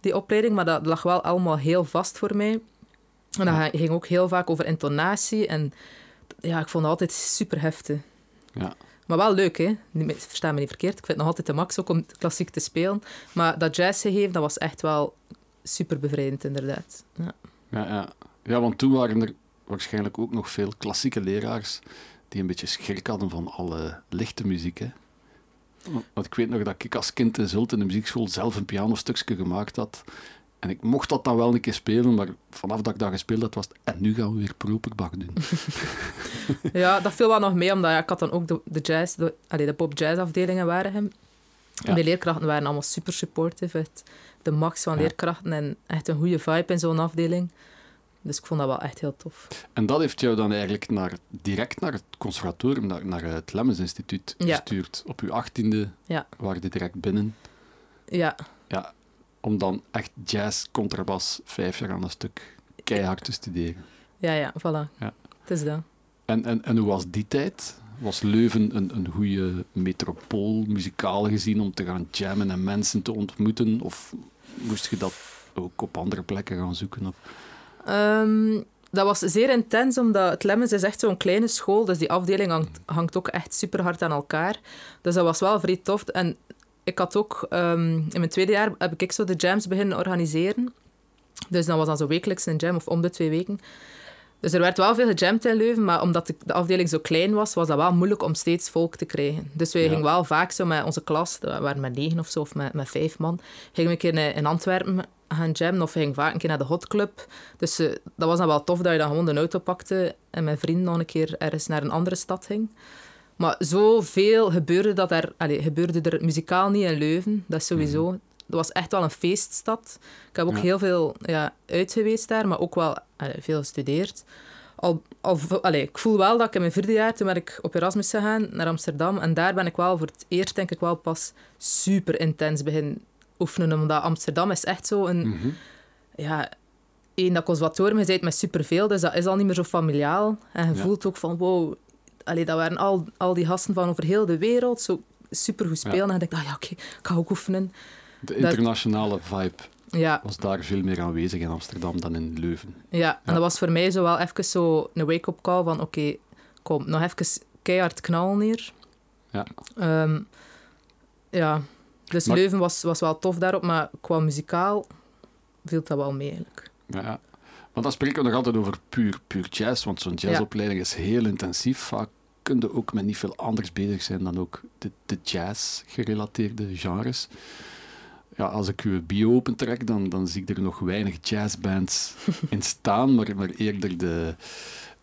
die opleiding, maar dat lag wel allemaal heel vast voor mij. En dat Ja. ging ook heel vaak over intonatie en ja, ik vond het altijd super heftig. Ja. Maar wel leuk, hè? Versta me niet verkeerd. Ik vind het nog altijd de max ook om klassiek te spelen. Maar dat jazzgegeven, dat was echt wel super bevrijdend, inderdaad. Ja. Ja, ja. ja, want toen waren er waarschijnlijk ook nog veel klassieke leraars die een beetje schrik hadden van alle lichte muziek. Hè. Want ik weet nog dat ik als kind in Zult in de muziekschool zelf een pianostukje gemaakt had. En ik mocht dat dan wel een keer spelen, maar vanaf dat ik dat gespeeld had, was het... En nu gaan we weer properbak doen. Ja, dat viel wel nog mee, omdat ja, ik had dan ook de, de jazz, de, allee, de pop-jazz afdelingen waren hem. Ja. De leerkrachten waren allemaal super supportive. De max van leerkrachten en echt een goede vibe in zo'n afdeling. Dus ik vond dat wel echt heel tof. En dat heeft jou dan eigenlijk naar, direct naar het conservatorium, naar, naar het Lemmens Instituut Ja. gestuurd. Op je achttiende Ja. waren je direct binnen. Ja, Ja, om dan echt jazz, contrabas, vijf jaar aan een stuk keihard te studeren. ja, ja, voilà. Ja. Het is dat. En, en, en hoe was die tijd? Was Leuven een, een goede metropool, muzikaal gezien, om te gaan jammen en mensen te ontmoeten? Of moest je dat ook op andere plekken gaan zoeken? Of? Ehm, dat was zeer intens, omdat het Lemmens is echt zo'n kleine school, dus die afdeling hangt, hangt ook echt super hard aan elkaar. Dus dat was wel vrij tof. En ik had ook, ehm, in mijn tweede jaar heb ik zo de jams beginnen organiseren. Dus dan was dan zo wekelijks een jam, of om de twee weken. Dus er werd wel veel gejamd in Leuven, maar omdat de, de afdeling zo klein was, was dat wel moeilijk om steeds volk te krijgen. Dus Ja. gingen wel vaak zo met onze klas, we waren met negen of zo, of met, met vijf man, gingen we een keer in, Antwerpen gaan jammen, of we gingen vaak een keer naar de Hot Club. Dus eh, dat was dan wel tof dat je dan gewoon de auto pakte en mijn vrienden nog een keer ergens naar een andere stad ging. Maar zoveel gebeurde, dat er, allee, gebeurde er muzikaal niet in Leuven, dat is sowieso... Dat was echt wel een feeststad. Ik heb ook Ja. heel veel ja, uit geweest daar, maar ook wel allee, veel gestudeerd. Al, al, allee, ik voel wel dat ik in mijn vierde jaar, toen ben ik op Erasmus gegaan naar Amsterdam. En daar ben ik wel voor het eerst, denk ik wel, pas super intens begin oefenen. Omdat Amsterdam is echt zo een... Mhm. Ja, één, dat conservatorium, je bent met superveel, dus dat is al niet meer zo familiaal. En je Ja. voelt ook van, wow, allee, dat waren al, al die gasten van over heel de wereld, zo super goed spelen. En je denkt, ah ja, oké, ik ga ook oefenen. De Dat- internationale vibe Ja, was daar veel meer aanwezig in Amsterdam dan in Leuven. Ja, en dat was voor mij zo wel even zo een wake-up call van oké, kom, nog even keihard knallen hier. Ja. Ehm, ja, dus Maar- Leuven was, was wel tof daarop, maar qua muzikaal viel dat wel mee eigenlijk. Ja. Maar dan spreken we nog altijd over puur, puur jazz, want zo'n jazzopleiding is heel intensief. Vaak kun je ook met niet veel anders bezig zijn dan ook de, de jazz-gerelateerde genres. Ja, als ik uw bio opentrek, dan, dan zie ik er nog weinig jazzbands in staan, maar, maar eerder de,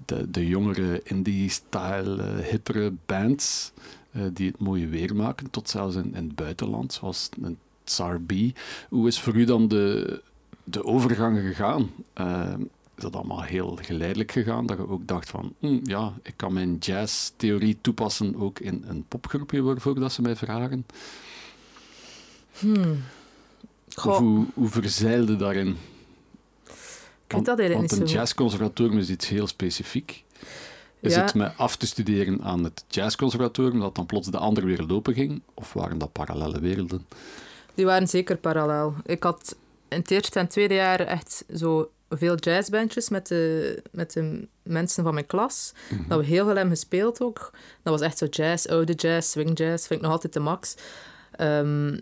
de, de jongere indie-style, hippere bands eh, die het mooie weer maken, tot zelfs in, in het buitenland, zoals een Tsar B. Hoe is voor u dan de, de overgang gegaan? Eh, dat allemaal heel geleidelijk gegaan? Dat je ook dacht van, hm, ja, ik kan mijn jazz-theorie toepassen ook in een popgroepje waarvoor dat ze mij vragen? Hmm. Of hoe, hoe verzeilde daarin? ik weet dat eigenlijk Want een jazzconservatorium is iets heel specifiek. Is Ja. het met af te studeren aan het jazzconservatorium dat dan plots de andere wereld open ging? Of waren dat parallele werelden? Die waren zeker parallel. Ik had in het eerste en tweede jaar echt zo veel jazzbandjes met de, met de mensen van mijn klas. Mhm. Dat we heel veel hebben gespeeld ook. Dat was echt zo jazz, oude jazz, swing jazz. Vind ik nog altijd de max. Ehm,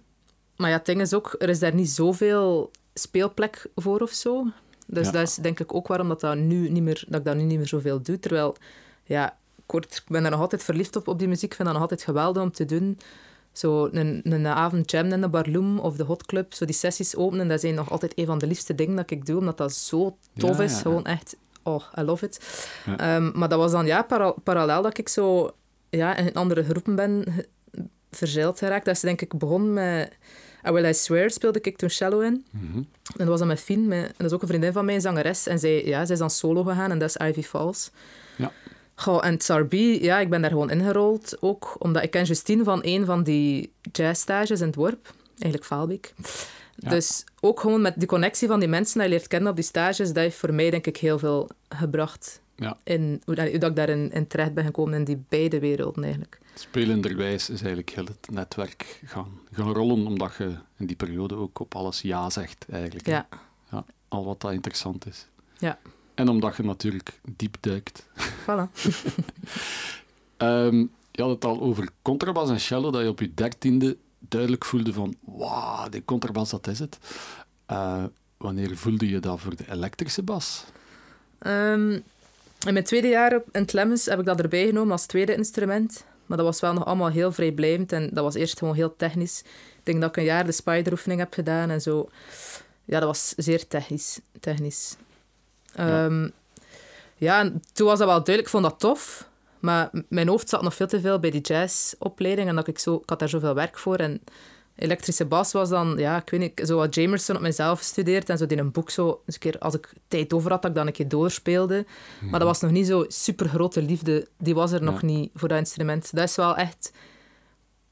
maar ja, het ding is ook, er is daar niet zoveel speelplek voor of zo. Dus Ja. dat is denk ik ook waarom dat, dat, nu niet meer, dat ik dat nu niet meer zoveel doe. Terwijl, ja, kort, ik ben daar nog altijd verliefd op, op die muziek. Ik vind dat nog altijd geweldig om te doen. Zo een, een avond jam in de Barloom of de Hot Club, zo die sessies openen, dat zijn nog altijd een van de liefste dingen dat ik doe, omdat dat zo tof Ja, is. ja. Gewoon echt, oh, I love it. Ehm, maar dat was dan ja, para- parallel dat ik zo ja, in andere groepen ben verzeild geraakt. Dat is denk ik begonnen met... I Will I Swear speelde ik toen cello in. Mhm. En dat was dan met Fien, met, en dat is ook een vriendin van mij, een zangeres. En zij, ja, zij is dan solo gegaan en dat is Ivy Falls. Ja. Goh, en Tsarbi, ja, ik ben daar gewoon ingerold ook. Omdat ik ken Justine van een van die jazzstages in het Worp. Eigenlijk Vaalbeek. Ja. Dus ook gewoon met die connectie van die mensen die je leert kennen op die stages, dat heeft voor mij denk ik heel veel gebracht. Ja. In hoe, hoe dat ik daarin in terecht ben gekomen in die beide werelden eigenlijk. Spelenderwijs is eigenlijk heel het netwerk gaan, gaan rollen, omdat je in die periode ook op alles ja zegt, eigenlijk. Ja. ja. Al wat dat interessant is. Ja. En omdat je natuurlijk diep duikt. Voilà. Ehm, je had het al over contrabas en cello, dat je op je dertiende duidelijk voelde van, wauw, die contrabas, dat is het. Eh, wanneer voelde je dat voor de elektrische bas? Ehm, in mijn tweede jaar op- in het Lemmens heb ik dat erbij genomen als tweede instrument. Maar dat was wel nog allemaal heel vrijblijvend en dat was eerst gewoon heel technisch. Ik denk dat ik een jaar de spideroefening heb gedaan en zo. Ja, dat was zeer technisch. technisch. Ja. Ehm, ja, en toen was dat wel duidelijk. Ik vond dat tof. Maar mijn hoofd zat nog veel te veel bij die jazzopleiding. En dat ik, zo, ik had daar zoveel werk voor. En elektrische bas was dan, ja, ik weet niet, zo wat Jamerson op mezelf gestudeerd. En zo in een boek zo, eens een keer, als ik tijd over had, dat ik dan een keer doorspeelde. Maar dat was nog niet zo super grote liefde. Die was er nog niet voor dat instrument. Dat is wel echt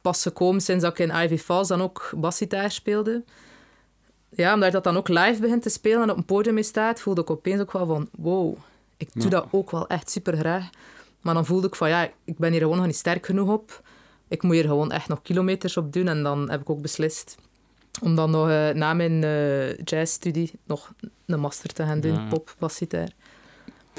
pas gekomen sinds dat ik in Ivy Falls dan ook basgitaar speelde. Ja, omdat dat dan ook live begint te spelen en op een podium mee staat, voelde ik opeens ook wel van, wow, ik doe Ja. dat ook wel echt super graag. Maar dan voelde ik van, ja, ik ben hier gewoon nog niet sterk genoeg op. Ik moet hier gewoon echt nog kilometers op doen. En dan heb ik ook beslist om dan nog eh, na mijn eh, jazzstudie nog een master te gaan doen, ja. pop, basgitaar.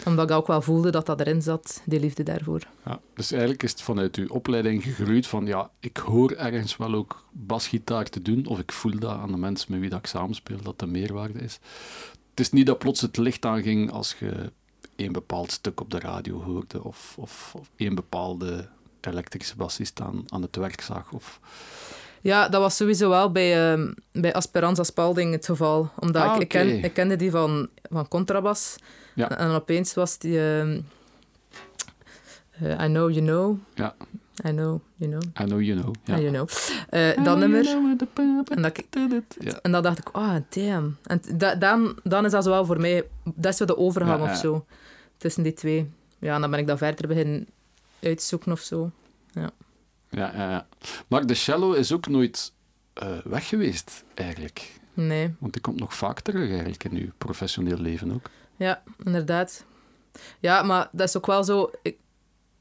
Omdat ik ook wel voelde dat dat erin zat, die liefde daarvoor. Ja, dus eigenlijk is het vanuit uw opleiding gegroeid van, ja, ik hoor ergens wel ook basgitaar te doen, of ik voel dat aan de mensen met wie dat ik samenspeel, dat de meerwaarde is. Het is niet dat plots het licht aanging als je een bepaald stuk op de radio hoorde, of, of, of een bepaalde elektrische bassist aan, aan het werk zag. Of... Ja, dat was sowieso wel bij, ehm, bij Esperanza Spalding het geval. Omdat Ah, ik, ik, ken, ik kende die van, van contrabas. Ja. En, en opeens was die... ehm, eh, I know you know. Ja. I know you know. I know you know. Ja. I you know. Eh, dat nummer. En dat, Ja. en dan dacht ik, ah, damn. En da- dan, dan is dat zo wel voor mij... Dat is zo de overgang ja. of zo. Tussen die twee. Ja, en dan ben ik dat verder beginnen uitzoeken of zo. Ja, ja, ja. Maar de cello is ook nooit eh, weg geweest, eigenlijk. Nee. Want die komt nog vaak terug eigenlijk in uw professioneel leven ook. Ja, inderdaad. Ja, maar dat is ook wel zo... Ik,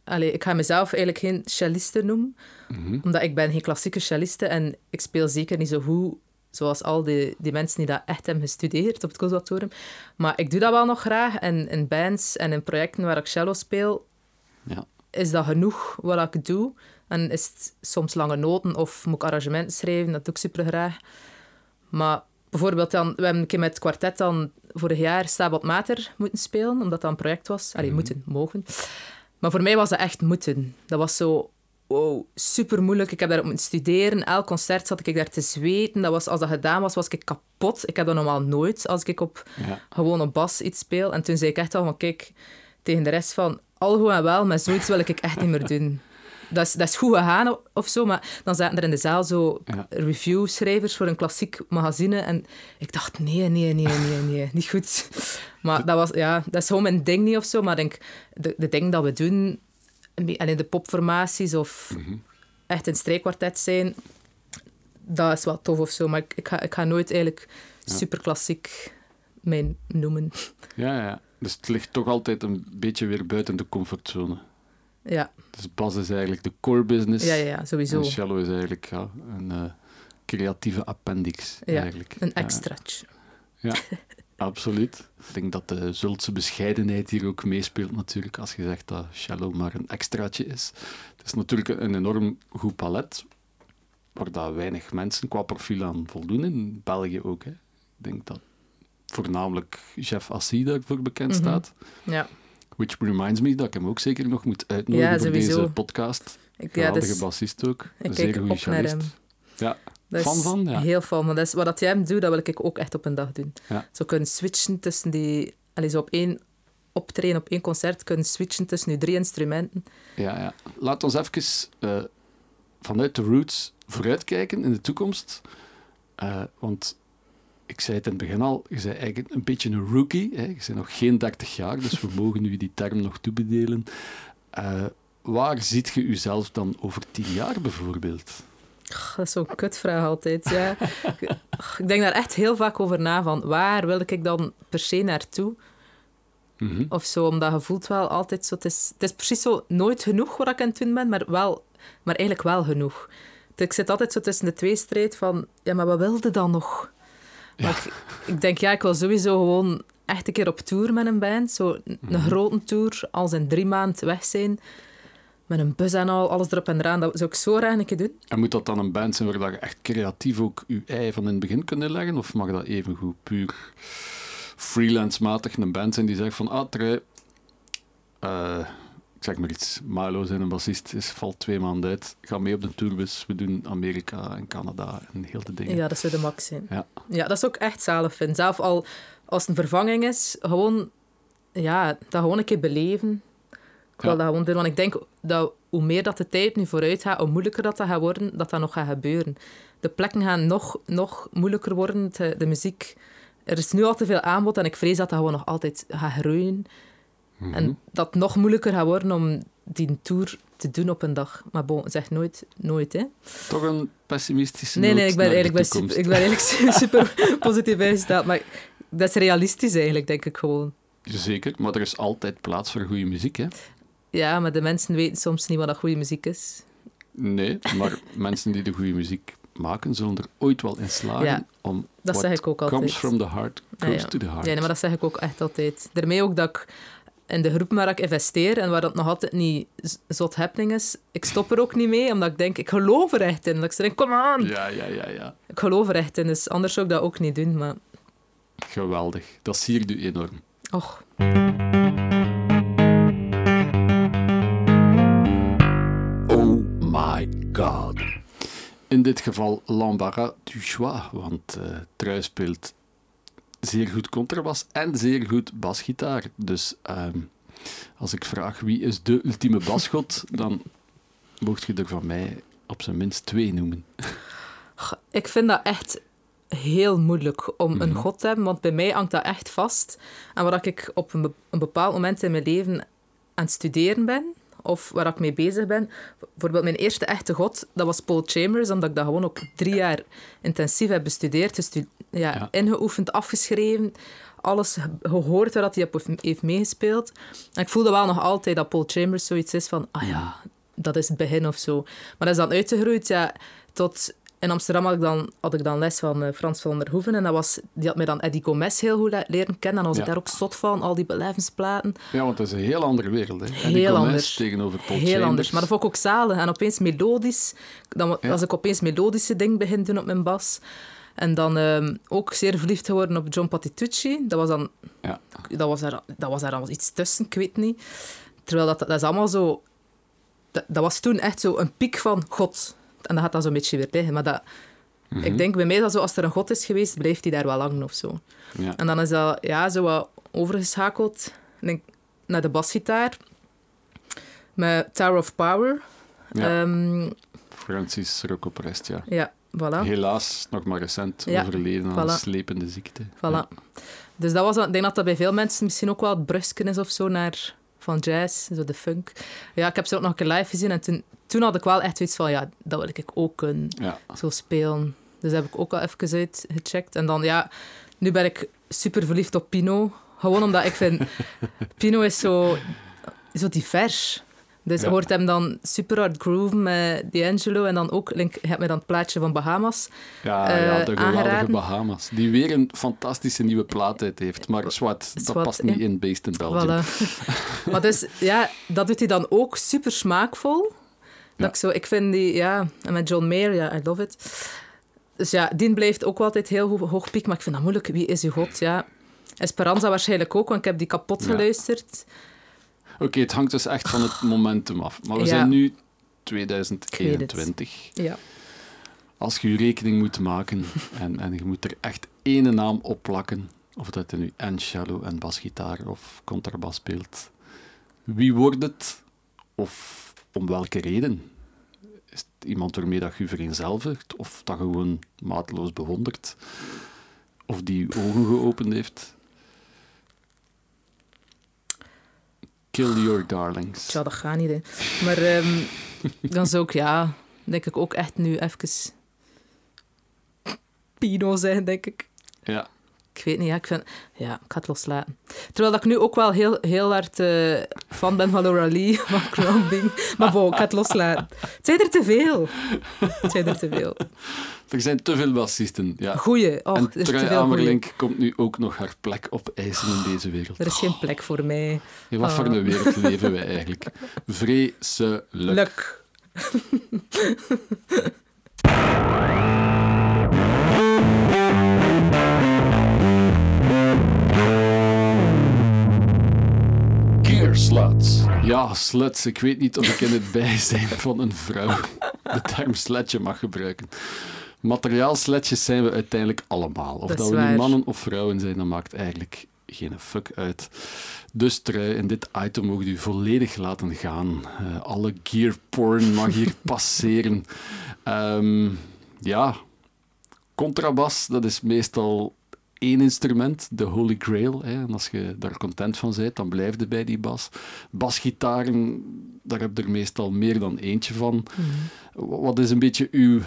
allee, ik ga mezelf eigenlijk geen celliste noemen, Mhm. omdat ik ben geen klassieke celliste en ik speel zeker niet zo goed zoals al die, die mensen die dat echt hebben gestudeerd op het conservatorium. Maar ik doe dat wel nog graag en in bands en in projecten waar ik cello speel, Ja. Is dat genoeg wat ik doe. En is het soms lange noten of moet ik arrangementen schrijven, dat doe ik super graag. Maar bijvoorbeeld, dan, we hebben een keer met het kwartet dan vorig jaar Stabat Mater moeten spelen, omdat dat een project was. Allee, moeten, mogen. Maar voor mij was dat echt moeten. Dat was zo, wow, super moeilijk. Ik heb daarop moeten studeren. Elk concert zat ik daar te zweten. Dat was, als dat gedaan was, was ik kapot. Ik heb dat normaal nooit als ik op Ja. gewoon op bas iets speel. En toen zei ik echt al van, kijk, tegen de rest van, al goed en wel, maar zoiets wil ik echt niet meer doen. dat is, dat is goed gegaan of zo, maar dan zaten er in de zaal zo Ja. reviewschrijvers voor een klassiek magazine en ik dacht, nee, nee, nee, nee, nee, niet goed. Maar dat, was, ja, dat is gewoon mijn ding niet of zo, maar denk, de, de dingen dat we doen, en in de popformaties of Mhm. echt een strijkkwartet zijn, dat is wel tof of zo, maar ik, ik, ga, ik ga nooit eigenlijk superklassiek mij noemen. Ja, ja. Dus het ligt toch altijd een beetje weer buiten de comfortzone. Ja, Dus bas is eigenlijk de core business. ja, ja, ja sowieso. En cello is eigenlijk ja, een eh, creatieve appendix. Ja, eigenlijk. Een extraatje. Ja, absoluut. Ik denk dat de Zultse bescheidenheid hier ook meespeelt natuurlijk, als je zegt dat cello maar een extraatje is. Het is natuurlijk een enorm goed palet, waar dat weinig mensen qua profiel aan voldoen, in België ook. Hè. Ik denk dat voornamelijk Jeff Assi daarvoor bekend Mhm. staat. Ja, Which reminds me dat ik hem ook zeker nog moet uitnodigen Ja, voor deze podcast. ik, ja Geweldige dus, bassist ook. ik zeer goede cellist. Ja, Dat Fan van, ja. Heel fan. Maar dat is, wat dat jij hem doet, dat wil ik ook echt op een dag doen. Ja. Zo kunnen switchen tussen die... Allee, zo op één optreden, op één concert, kunnen switchen tussen nu drie instrumenten. Ja, ja. Laat ons even eh, vanuit de roots vooruitkijken in de toekomst. Eh, want ik zei het in het begin al, je bent eigenlijk een beetje een rookie. Hè? Je bent nog geen 30 jaar, dus we mogen u die term nog toebedelen. Eh, waar ziet je uzelf dan over tien jaar bijvoorbeeld? Dat is zo'n kutvraag altijd, ja. Ik denk daar echt heel vaak over na, van waar wil ik dan per se naartoe? Mhm. Of zo, omdat je voelt wel altijd zo... Het is, het is precies zo nooit genoeg wat ik aan het doen ben, maar, wel, maar eigenlijk wel genoeg. Dus ik zit altijd zo tussen de twee strijd van... Ja, maar wat wilde dan nog? Maar ik, ik denk, ja, ik wil sowieso gewoon echt een keer op tour met een band. Zo een Mhm. grote tour, als in drie maanden weg zijn. Met een bus en al, alles erop en eraan. Dat zou ik zo graag een keer doen. En moet dat dan een band zijn waar je echt creatief ook je ei van in het begin kunt leggen? Of mag dat evengoed puur freelance-matig een band zijn die zegt van, ah, Trui, ik zeg maar iets, Milo zijn een bassist, is, valt twee maanden uit, ga mee op de tourbus, we doen Amerika en Canada en heel de dingen. Ja, dat zou de max zijn. Ja. Ja, dat is ook echt zalig vind. Zelf al als het een vervanging is, gewoon, ja, dat gewoon een keer beleven. Ik wil Ja. dat gewoon doen, want ik denk dat hoe meer dat de tijd nu vooruit gaat, hoe moeilijker dat, dat gaat worden, dat dat nog gaat gebeuren. De plekken gaan nog, nog moeilijker worden, de, de muziek. Er is nu al te veel aanbod en ik vrees dat dat gewoon nog altijd gaat groeien. Mhm. En dat het nog moeilijker gaat worden om die tour te doen op een dag. Maar bon, zeg nooit, nooit, hè. Toch een pessimistische Nee, nee, ik ben eigenlijk, ben super, ik ben eigenlijk super positief ingesteld. Maar dat is realistisch eigenlijk, denk ik gewoon. Zeker, maar er is altijd plaats voor goede muziek, hè? Ja, maar de mensen weten soms niet wat dat goede muziek is. Nee, maar mensen die de goede muziek maken, zullen er ooit wel in slagen Ja, om Dat zeg ik ook altijd. comes from the heart, goes Ja, ja. to the heart. Ja, nee, maar dat zeg ik ook echt altijd. Daarmee ook dat ik in de groep waar ik investeer en waar dat nog altijd niet zot happening is, ik stop er ook niet mee, omdat ik denk, ik geloof er echt in. Dat ik zeg, kom aan! Ja, ja, ja, ja. Ik geloof er echt in, dus anders zou ik dat ook niet doen. Maar, Geweldig. Dat siert u enorm. och, Oh my god. In dit geval l'embarras du choix, want eh Trui speelt zeer goed contrabas en zeer goed basgitaar. Dus ehm, als ik vraag wie is de ultieme basgod, dan mocht je er van mij op zijn minst twee noemen. ik vind dat echt heel moeilijk om een Mhm. god te hebben, want bij mij hangt dat echt vast. En waar ik op een, be- een bepaald moment in mijn leven aan het studeren ben, of waar ik mee bezig ben. Bijvoorbeeld mijn eerste echte god, dat was Paul Chambers, omdat ik dat gewoon ook drie jaar intensief heb bestudeerd, ja, Ja. ingeoefend, afgeschreven, alles ge- gehoord waar dat hij op heeft meegespeeld. En ik voelde wel nog altijd dat Paul Chambers zoiets is van, ah ja, dat is het begin of zo. Maar dat is dan uitgegroeid ja, tot... In Amsterdam had ik dan, had ik dan les van eh, Frans van der Hoeven en dat was, die had mij dan Eddie Gomez heel goed le- leren kennen en dan was Ja. ik daar ook zot van, al die belevensplaten. Ja, want dat is een heel andere wereld. Hè. Eddie Heel Gomez anders. tegenover Paul Heel Chambers. anders. Maar dat vond ik ook zalig. En opeens melodisch. Dan, Ja. Als ik opeens melodische dingen begin doen op mijn bas. En dan ehm, ook zeer verliefd geworden op John Patitucci. Dat was dan... Ja. Dat was er, dat was er iets tussen, ik weet niet. Terwijl dat, dat is allemaal zo... Dat, dat was toen echt zo een piek van God. En dat gaat dan zo'n beetje weer liggen. Maar dat, Mhm. ik denk bij mij dat zo, als er een God is geweest, blijft hij daar wel lang of zo. Ja. En dan is dat ja, zo wat overgeschakeld denk, naar de basgitaar. Met Tower of Power. Ja. Ehm, Francis Rocco Prest, ja. ja, voilà. Helaas nog maar recent Ja, overleden aan een voilà. slepende ziekte. Voilà. Dus dat was, ik denk dat dat bij veel mensen misschien ook wel het brusken is of zo naar van jazz, zo de funk. Ja, ik heb ze ook nog een keer live gezien en toen, toen had ik wel echt zoiets van, ja, dat wil ik ook kunnen, Ja. zo spelen. Dus dat heb ik ook al even uitgecheckt. En dan, ja, nu ben ik super verliefd op Pino. Gewoon omdat ik vind, Pino is zo, zo divers. Dus Ja. hoort hem dan super hard grooven met D'Angelo en dan ook, link, je hebt mij dan het plaatje van Bahamas. Ja, Eh, ja, de geweldige aangeraden. Bahamas. Die weer een fantastische nieuwe plaat uit heeft. Maar zwart, dat past niet ja. in Based in Belgium. Voilà. maar dus, ja, dat doet hij dan ook super smaakvol. Dat ik, zo, ik vind die, ja, en met John Mayer, ja, I love it. Dus ja, die blijft ook altijd heel ho- hoog piek, maar ik vind dat moeilijk. Wie is uw god? Ja, Esperanza waarschijnlijk ook, want ik heb die kapot Ja. Oké, het hangt dus echt van het momentum af. Maar we Ja. zijn nu Ik 2021. Ja. Als je je rekening moet maken en, en je moet er echt ene naam op plakken, of dat je nu en cello en basgitaar of contrabas speelt, wie wordt het? Of om welke reden? Is het iemand waarmee dat je vereenzelvigt? Of dat je gewoon maatloos bewondert? Of die je ogen geopend heeft? Kill your darlings. Tja, dat gaat niet, hè. Maar ehm, dan zou ik, ja, denk ik ook echt nu even Pino zijn, denk ik. Ja, Ik weet niet, ja, ik, vind, ja, ik ga het loslaten. Terwijl dat ik nu ook wel heel, heel hard eh, fan ben van Laura Lee, van Grounding. Maar bon, ik ga het loslaten. Het zijn er te veel. Het zijn er te veel. er zijn te veel bassisten. Ja. Goeie. Och, en Trui. Amerlink komt nu ook nog haar plek op eisen in deze wereld. Er is geen plek voor mij. In wat voor Ah. een wereld leven wij eigenlijk? Vreselijk. sluts. Ja, sluts. Ik weet niet of ik in het bijzijn van een vrouw de term sletje mag gebruiken. Materiaalsletjes zijn we uiteindelijk allemaal. Of Dat we nu mannen of vrouwen zijn, dat maakt eigenlijk geen fuck uit. Dus trui, in dit item mogen u volledig laten gaan. Eh, alle gear porn mag hier passeren. Ehm, ja, contrabas, dat is meestal één instrument, de Holy Grail. Hè. En als je daar content van bent, dan blijf je bij die bas. Basgitaren, daar heb je er meestal meer dan eentje van. Wa- Wat is een beetje uw,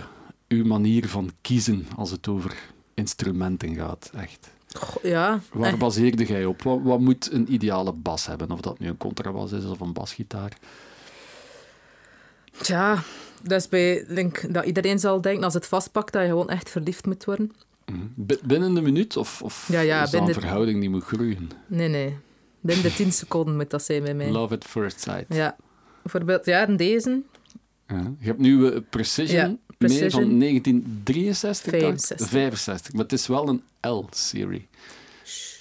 uw manier van kiezen als het over instrumenten gaat? Echt. Goh, Ja, Waar echt. baseerde jij op? Wat, wat moet een ideale bas hebben? Of dat nu een contrabas is of een basgitaar? Tja, dat is bij, denk dat iedereen zal denken als het vastpakt dat je gewoon echt verliefd moet worden. Bi- Binnen de minuut? Of, of Ja, ja, is dat een verhouding die moet groeien? Nee, nee. Binnen de 10 seconden moet dat zijn bij mij. Love at first sight. Ja. Bijvoorbeeld, ja, deze. Ja. Je hebt nu eh, Precision, Precision. van 1963, dacht ik. 65. 65. Maar het is wel een L-serie.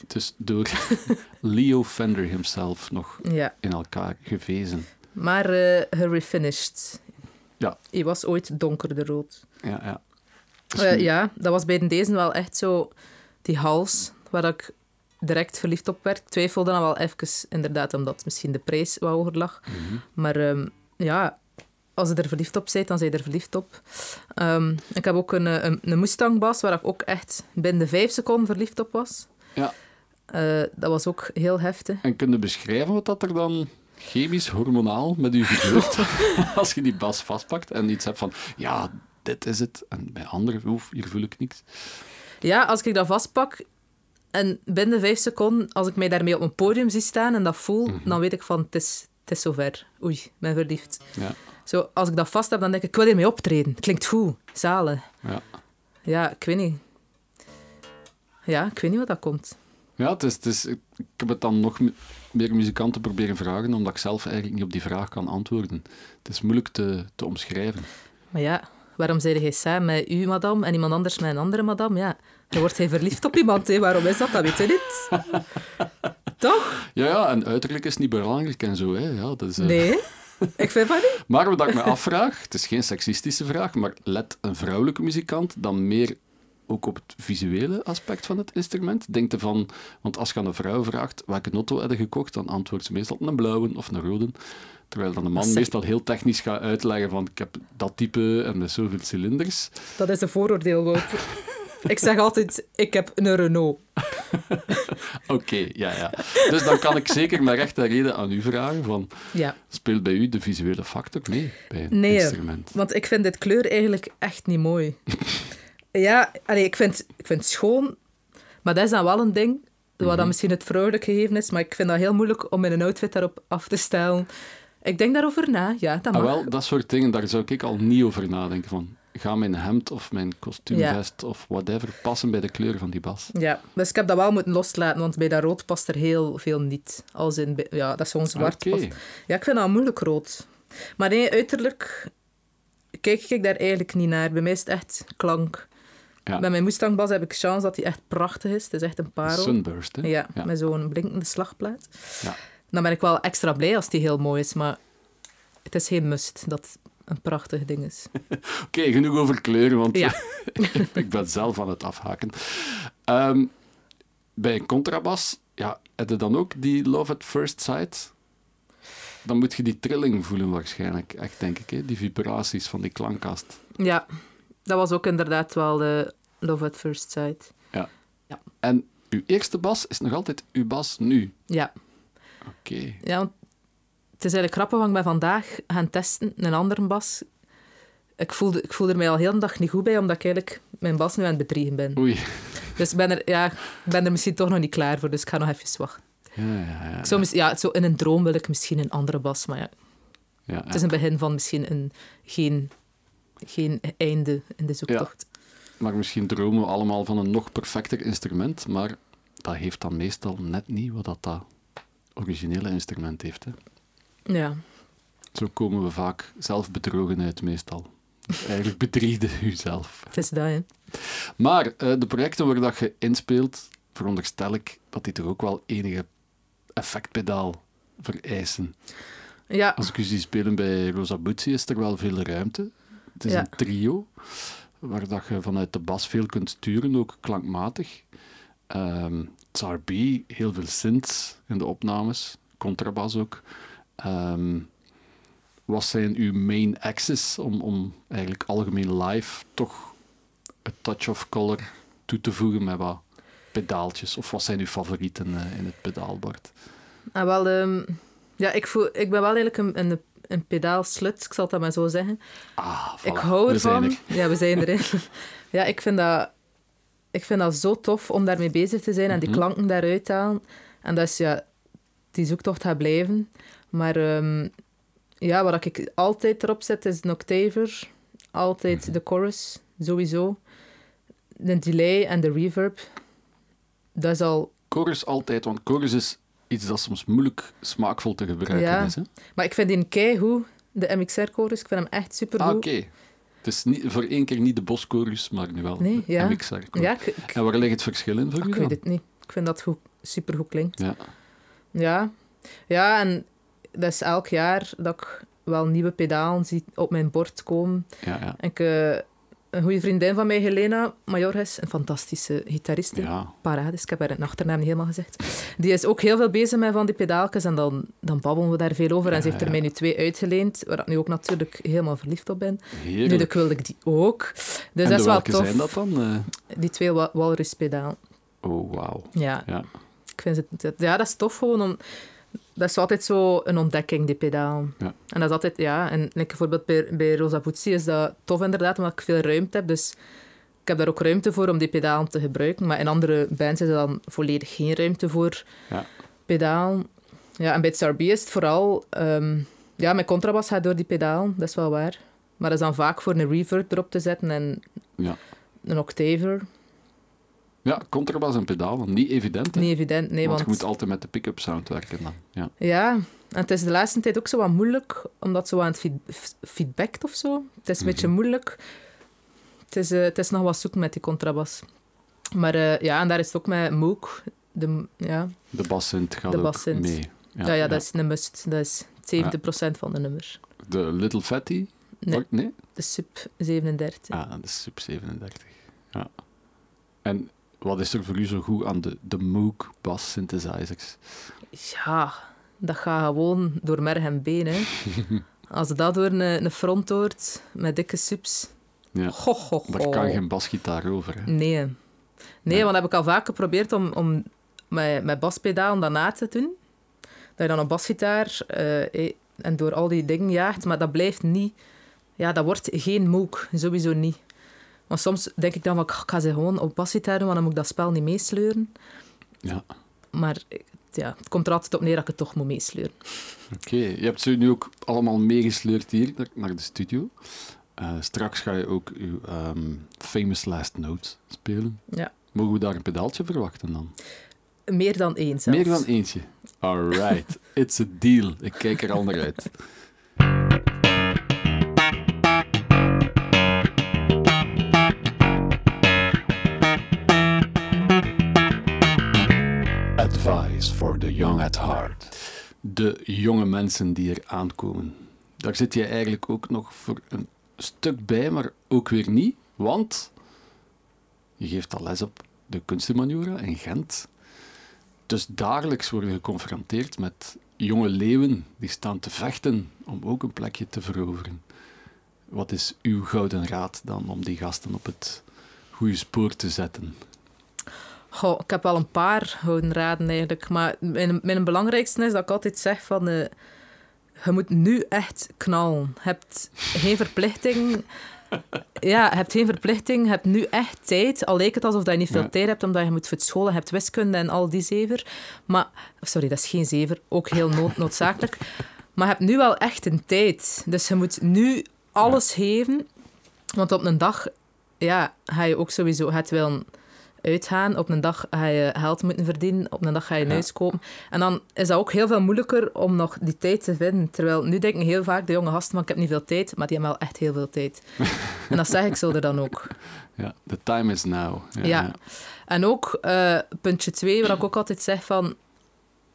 Dus door Leo Fender himself nog Ja. in elkaar gevezen. Maar eh gerefinished. Ja. Hij was ooit donkerder rood. Ja, ja. Eh, ja, dat was bij deze wel echt zo die hals waar ik direct verliefd op werd. Ik twijfelde dan wel even, inderdaad, omdat misschien de prijs wat hoger lag. Mhm. Maar ehm, ja, als je er verliefd op bent, dan ben je er verliefd op. Ehm, ik heb ook een, eh, een, een Mustang Bass waar ik ook echt binnen de vijf seconden verliefd op was. Ja. Eh, dat was ook heel heftig. En kun je beschrijven wat dat er dan chemisch, hormonaal met u gebeurt als je die bas vastpakt en iets hebt van, ja, dit is het. En bij anderen, oef, hier voel ik niks. Ja, als ik dat vastpak en binnen vijf seconden, als ik mij daarmee op een podium zie staan en dat voel, Mhm. dan weet ik van, het is, het is zover. Oei, ben verliefd. Ja, Zo, als ik dat vast heb, dan denk ik, ik wil hiermee optreden. Klinkt goed, zalen. ja. Ja, ik weet niet. Ja, ik weet niet wat dat komt. Ja, het is, het is, ik heb het dan nog me- meer muzikanten proberen vragen, omdat ik zelf eigenlijk niet op die vraag kan antwoorden. Het is moeilijk te, te omschrijven. Maar ja, waarom zei jij samen met u, madame, en iemand anders met een andere madame? Ja, dan wordt hij verliefd op iemand. Hè. Waarom is dat? Dat weet je niet. Toch? Ja, ja, en uiterlijk is niet belangrijk en zo. Hè. Ja, dat is, eh, Nee, ik vind van niet. Maar wat ik me afvraag, het is geen seksistische vraag, maar let een vrouwelijke muzikant dan meer ook op het visuele aspect van het instrument? Denk je van, want als je aan een vrouw vraagt welke auto heb je gekocht, dan antwoordt ze meestal een blauwe of een rode. Terwijl dan de man meestal heel technisch gaat uitleggen van ik heb dat type en met zoveel cilinders. Dat is een vooroordeel, ik zeg altijd, ik heb een Renault. Oké, ja, ja. Dus dan kan ik zeker met recht en reden aan u vragen van, Ja, speelt bij u de visuele factor mee bij een Nee. instrument? want ik vind dit kleur eigenlijk echt niet mooi. ja, allee, ik, vind, ik vind het schoon, maar dat is dan wel een ding, wat Mhm. dan misschien het vrouwelijk gegeven is, maar ik vind dat heel moeilijk om mijn outfit daarop af te stellen. Ik denk daarover na, ja, dat Ah, wel, dat soort dingen, daar zou ik al niet over nadenken. Van, ga mijn hemd of mijn kostuumvest of whatever passen bij de kleur van die bas? Ja, dus ik heb dat wel moeten loslaten, want bij dat rood past er heel veel niet. Als in, ja, dat is gewoon zwart. Past. Ja, ik vind dat moeilijk rood. Maar nee, uiterlijk kijk ik daar eigenlijk niet naar. Bij mij is het echt klank. Ja. Bij mijn Mustang-bas heb ik chance dat die echt prachtig is. Het is echt een parel. Sunburst, hè? Ja, Ja. met zo'n blinkende slagplaat. Ja. Dan ben ik wel extra blij als die heel mooi is, maar het is geen must dat een prachtig ding is. Oké, genoeg over kleuren, want Ja. ik ben zelf aan het afhaken. Ehm, bij een contrabas, ja, heb je dan ook die love at first sight? Dan moet je die trilling voelen waarschijnlijk, echt denk ik, hè? die vibraties van die klankkast. Ja, dat was ook inderdaad wel de Love at First Sight. En uw eerste bas is nog altijd uw bas nu. Ja, Oké. Ja, want het is eigenlijk grappig, want ik ben vandaag gaan testen, een andere bas. Ik voelde, ik voelde er mij al heel de dag niet goed bij, omdat ik eigenlijk mijn bas nu aan het bedriegen ben. Oei. Dus ik ben er, ja, ben er misschien toch nog niet klaar voor, dus ik ga nog even wachten. Ja, ja, ja. Mis- ja, zo in een droom wil ik misschien een andere bas, maar ja, ja, het is een begin van misschien een, geen, geen einde in de zoektocht. Maar misschien dromen we allemaal van een nog perfecter instrument, maar dat heeft dan meestal net niet wat dat, dat originele instrument heeft. Hè. Ja. Zo komen we vaak zelf bedrogen uit, meestal. Dus eigenlijk bedriegde u zelf. het is dat, hè. Maar eh, de projecten waar dat je inspeelt, veronderstel ik dat die toch ook wel enige effectpedaal vereisen. Ja, Als ik u zie spelen bij Rosa Butzi, is er wel veel ruimte. Het is Ja. een trio, waar dat je vanuit de bas veel kunt sturen, ook klankmatig. Ehm Tsar B, heel veel synths in de opnames, contrabas ook. Ehm, wat zijn uw main axes om, om eigenlijk algemeen live toch een touch of color toe te voegen met wat pedaaltjes? Of wat zijn uw favorieten eh, in het pedaalbord? Ah, wel, ehm, ja ik, voel, ik ben wel eigenlijk een, een, een pedaalslut, ik zal het dat maar zo zeggen. Ah, voilà. Ik hou ervan. er. Ja, we zijn erin. ja, ik vind, dat, ik vind dat zo tof om daarmee bezig te zijn en die Mhm. klanken daaruit te halen. En dat is ja, die zoektocht gaat blijven. Maar ehm, ja, wat ik altijd erop zet is een octaver. Altijd Mhm. de chorus, sowieso. De delay en de reverb. Dat is al... Chorus altijd, want chorus is iets dat soms moeilijk smaakvol te gebruiken Ja. is. Hè? Maar ik vind die keigoed, de MXR-chorus. Ik vind hem echt supergoed. Ah, oké. Het is niet, voor één keer niet de boschorus, maar nu wel Nee, ja. MXR. Ja, ik, ik, En waar ligt het verschil in voor ik u weet het niet. Ik vind dat goed, supergoed klinkt. Ja. Ja. ja, en dat is elk jaar dat ik wel nieuwe pedalen zie op mijn bord komen. Ja, ja. En ik, eh, een goede vriendin van mij, Helena Majorges, een fantastische gitariste. ja. Parades, ik heb haar een achternaam niet helemaal gezegd. Die is ook heel veel bezig met van die pedaaltjes en dan, dan babbelen we daar veel over. en ze heeft er ja. mij nu twee uitgeleend, waar ik nu ook natuurlijk helemaal verliefd op ben. Nu Heerlijk. dat wilde ik die ook. Dus en dat is wel tof. zijn dat dan? Eh, Die twee wa- walruspedaal. Oh, wauw. Ja, Ja. ik vind het, het- ja, dat is tof gewoon om... Dat is altijd zo een ontdekking, die pedaal. Ja. En dat is altijd, ja... En like bijvoorbeeld bij, bij Rosa Buzzi is dat tof inderdaad, omdat ik veel ruimte heb. Dus ik heb daar ook ruimte voor om die pedaal te gebruiken. Maar in andere bands is er dan volledig geen ruimte voor Ja. pedaal. Ja, en bij het Sarbi is het vooral... ehm, ja, mijn contrabas gaat door die pedaal, dat is wel waar. Maar dat is dan vaak voor een reverb erop te zetten en Ja. een octaver. Ja, contrabas en pedaal, want niet evident. hè? Niet evident, nee, want, want... je moet altijd met de pick-up sound werken dan. Ja. Ja, en het is de laatste tijd ook zo wat moeilijk, omdat zo aan het feed, f- feedbackt of zo. Het is een beetje Mhm. moeilijk. Het is, eh, het is nog wat zoeken met die contrabas. Maar eh, ja, en daar is het ook met Moog. De, ja. De bassint gaat De ook bassint. mee. Ja, ja, dat is een must. Dat is 70% van de nummer. De Little Fatty? Nee, nee? de sub 37. Ah, is sub 37. Ja. En wat is er voor u zo goed aan de, de Moog bass synthesizers? Ja, dat gaat gewoon door merg en been. Hè. Als je dat door een, een front hoort met dikke subs. Ja. Ho, ho, ho. Daar kan geen basgitaar over. Hè? Nee. Nee, Nee. want dat heb ik al vaak geprobeerd om, om met, met baspedaal dat na te doen. Dat je dan een basgitaar eh, eh, en door al die dingen jaagt, maar dat blijft niet... Ja, dat wordt geen mook. Sowieso niet. Want soms denk ik dan, van, ik ga ze gewoon op basgitaar doen, want dan moet ik dat spel niet meesleuren. Ja. Maar ja, het komt er altijd op neer dat ik het toch moet meesleuren. Oké, je hebt ze nu ook allemaal meegesleurd hier naar- de studio. Eh, straks ga je ook uw ehm, famous last note spelen. Ja. Mogen we daar een pedaaltje verwachten dan? Meer dan één zelfs. Meer dan eentje. Alright, it's a deal. Ik kijk er al naar uit. At. De jonge mensen die er aankomen. Daar zit je eigenlijk ook nog voor een stuk bij, maar ook weer niet. Want je geeft al les op de Kunstenmaniora in Gent. Dus dagelijks worden we geconfronteerd met jonge leeuwen die staan te vechten om ook een plekje te veroveren. Wat is uw gouden raad dan om die gasten op het goede spoor te zetten? Goh, ik heb wel een paar gouden raden eigenlijk. Maar mijn, mijn belangrijkste is dat ik altijd zeg van... eh, je moet nu echt knallen. Je hebt geen verplichting... Ja, je hebt geen verplichting. Je hebt nu echt tijd. Al lijkt het alsof je niet veel Ja. tijd hebt, omdat je moet voor school je hebt wiskunde en al die zever. Maar... Sorry, dat is geen zever. Ook heel nood, noodzakelijk. Maar je hebt nu wel echt een tijd. Dus je moet nu alles geven. Want op een dag ja, ga je ook sowieso het willen uitgaan. Op een dag ga je geld moeten verdienen. Op een dag ga je een Ja. huis kopen. En dan is dat ook heel veel moeilijker om nog die tijd te vinden. Terwijl nu denken heel vaak de jonge gasten van ik heb niet veel tijd, maar die hebben wel echt heel veel tijd. en dat zeg ik zo er dan ook. Ja, the time is now. Ja, Ja. En ook eh, puntje twee, waar ik ook altijd zeg van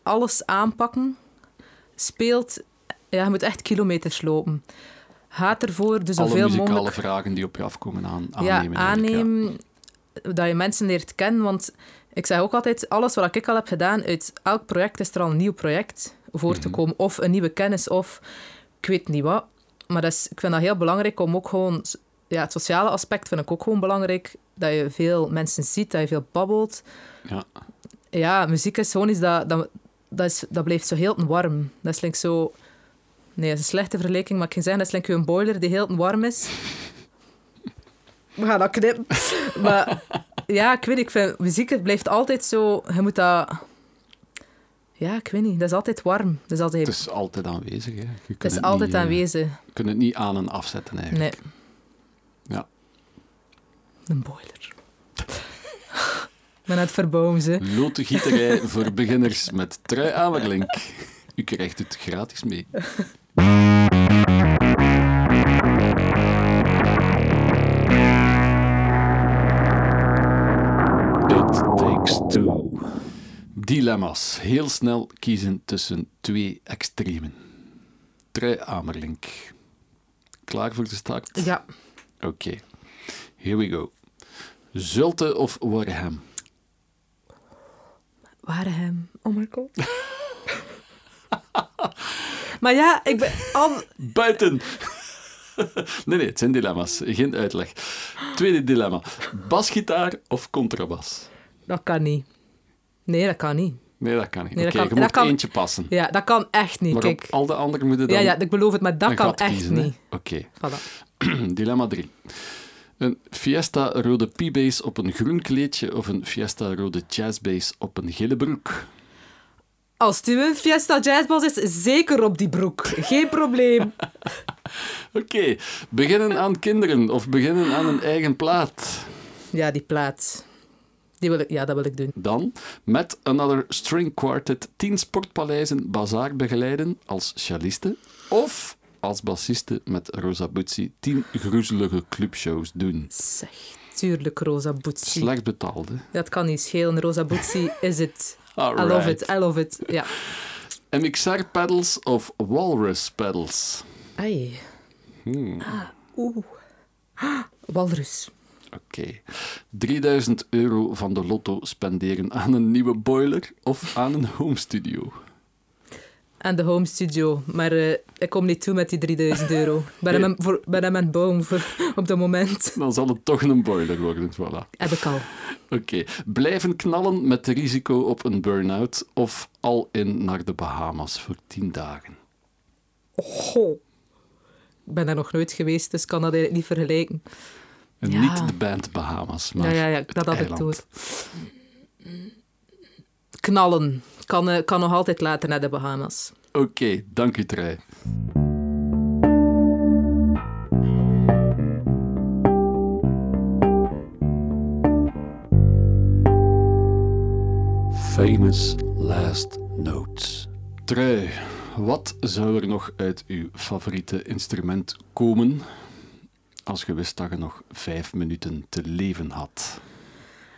alles aanpakken speelt. Ja, je moet echt kilometers lopen. Gaat ervoor de Alle zoveel muzikale mogelijk vragen die op je afkomen aan, ja, aannemen. ja. Dat je mensen leert kennen. Want ik zeg ook altijd, alles wat ik al heb gedaan, uit elk project is er al een nieuw project voor Mhm. te komen. Of een nieuwe kennis, of ik weet niet wat. Maar dat is, ik vind dat heel belangrijk om ook gewoon... Ja, het sociale aspect vind ik ook gewoon belangrijk. Dat je veel mensen ziet, dat je veel babbelt. Ja. Ja, muziek is gewoon iets dat... Dat, dat, is, dat blijft zo heel warm. Dat is like zo... Nee, dat is een slechte vergelijking, maar ik kan zeggen, dat is like een boiler die heel warm is. We gaan dat knippen. maar ja, ik weet niet, ik vind muziek het blijft altijd zo... Je moet dat... Ja, ik weet niet. Dat is altijd warm. Dat is altijd, Het is altijd aanwezig. Hè. Je kunt het is het altijd niet, eh, aanwezig. Je kunt het niet aan en afzetten eigenlijk. Nee. Ja. Een boiler. Ben het verbouwen, ze. Lotengieterij voor beginners met Trui Amerlink. U krijgt het gratis mee. Dilemma's. Heel snel kiezen tussen twee extremen. Trui Amerlink. Klaar voor de start? Ja. Oké. Here we go. Zulte of Warham? Waregem. Oh my god. maar ja, ik ben... Al... Buiten! nee, nee, het zijn dilemma's. Geen uitleg. Tweede dilemma. Basgitaar of contrabas? Dat kan niet. Nee, dat kan niet. Nee, dat kan niet. Nee, Oké, je moet dat kan- eentje passen. Ja, dat kan echt niet. maar Kijk. op al de anderen moeten dan Ja, ja, ik beloof het, maar dat kan echt kiezen, niet. Oké. Voilà. Dilemma 3. Een Fiesta rode P-bass op een groen kleedje of een Fiesta rode jazzbass op een gele broek? Als het een Fiesta Jazzbas is, zeker op die broek. Geen probleem. Oké, beginnen aan kinderen of beginnen aan een eigen plaat? Ja, die plaat. Die wil ik, ja, dat wil ik doen. Dan met Another String Quartet 10 sportpaleizen bazaar begeleiden als celliste of als bassiste met Rosa Butzi 10 groezelige clubshows doen. Zeg, tuurlijk Rosa Butzi. Slecht betaald, hè? Dat kan niet schelen. Rosa Butzi is het. I love it, I love it. Ja. MXR pedals of Walrus pedals? Ai. Hmm. Oeh. Ah, Walrus. Oké. Oké. 3000 euro van de lotto spenderen aan een nieuwe boiler of aan een home studio? Aan de home studio. Maar uh, ik kom niet toe met die 3000 euro. Ik ben, hem, voor, ben hem aan het bouwen voor, op dat moment. Dan zal het toch een boiler worden, voilà. Heb ik al. Oké. Blijven knallen met risico op een burn-out of al in naar de Bahamas voor 10 dagen? Oh. Ik ben daar nog nooit geweest, dus kan dat eigenlijk niet vergelijken. En ja. niet de band Bahamas, maar Ja, ja, ja dat had ik door. Knallen. Kan, uh, kan nog altijd later naar de Bahamas. Oké, okay, dank u, Trij. Famous Last Notes. Trui, wat zou er nog uit uw favoriete instrument komen als je wist dat je nog vijf minuten te leven had?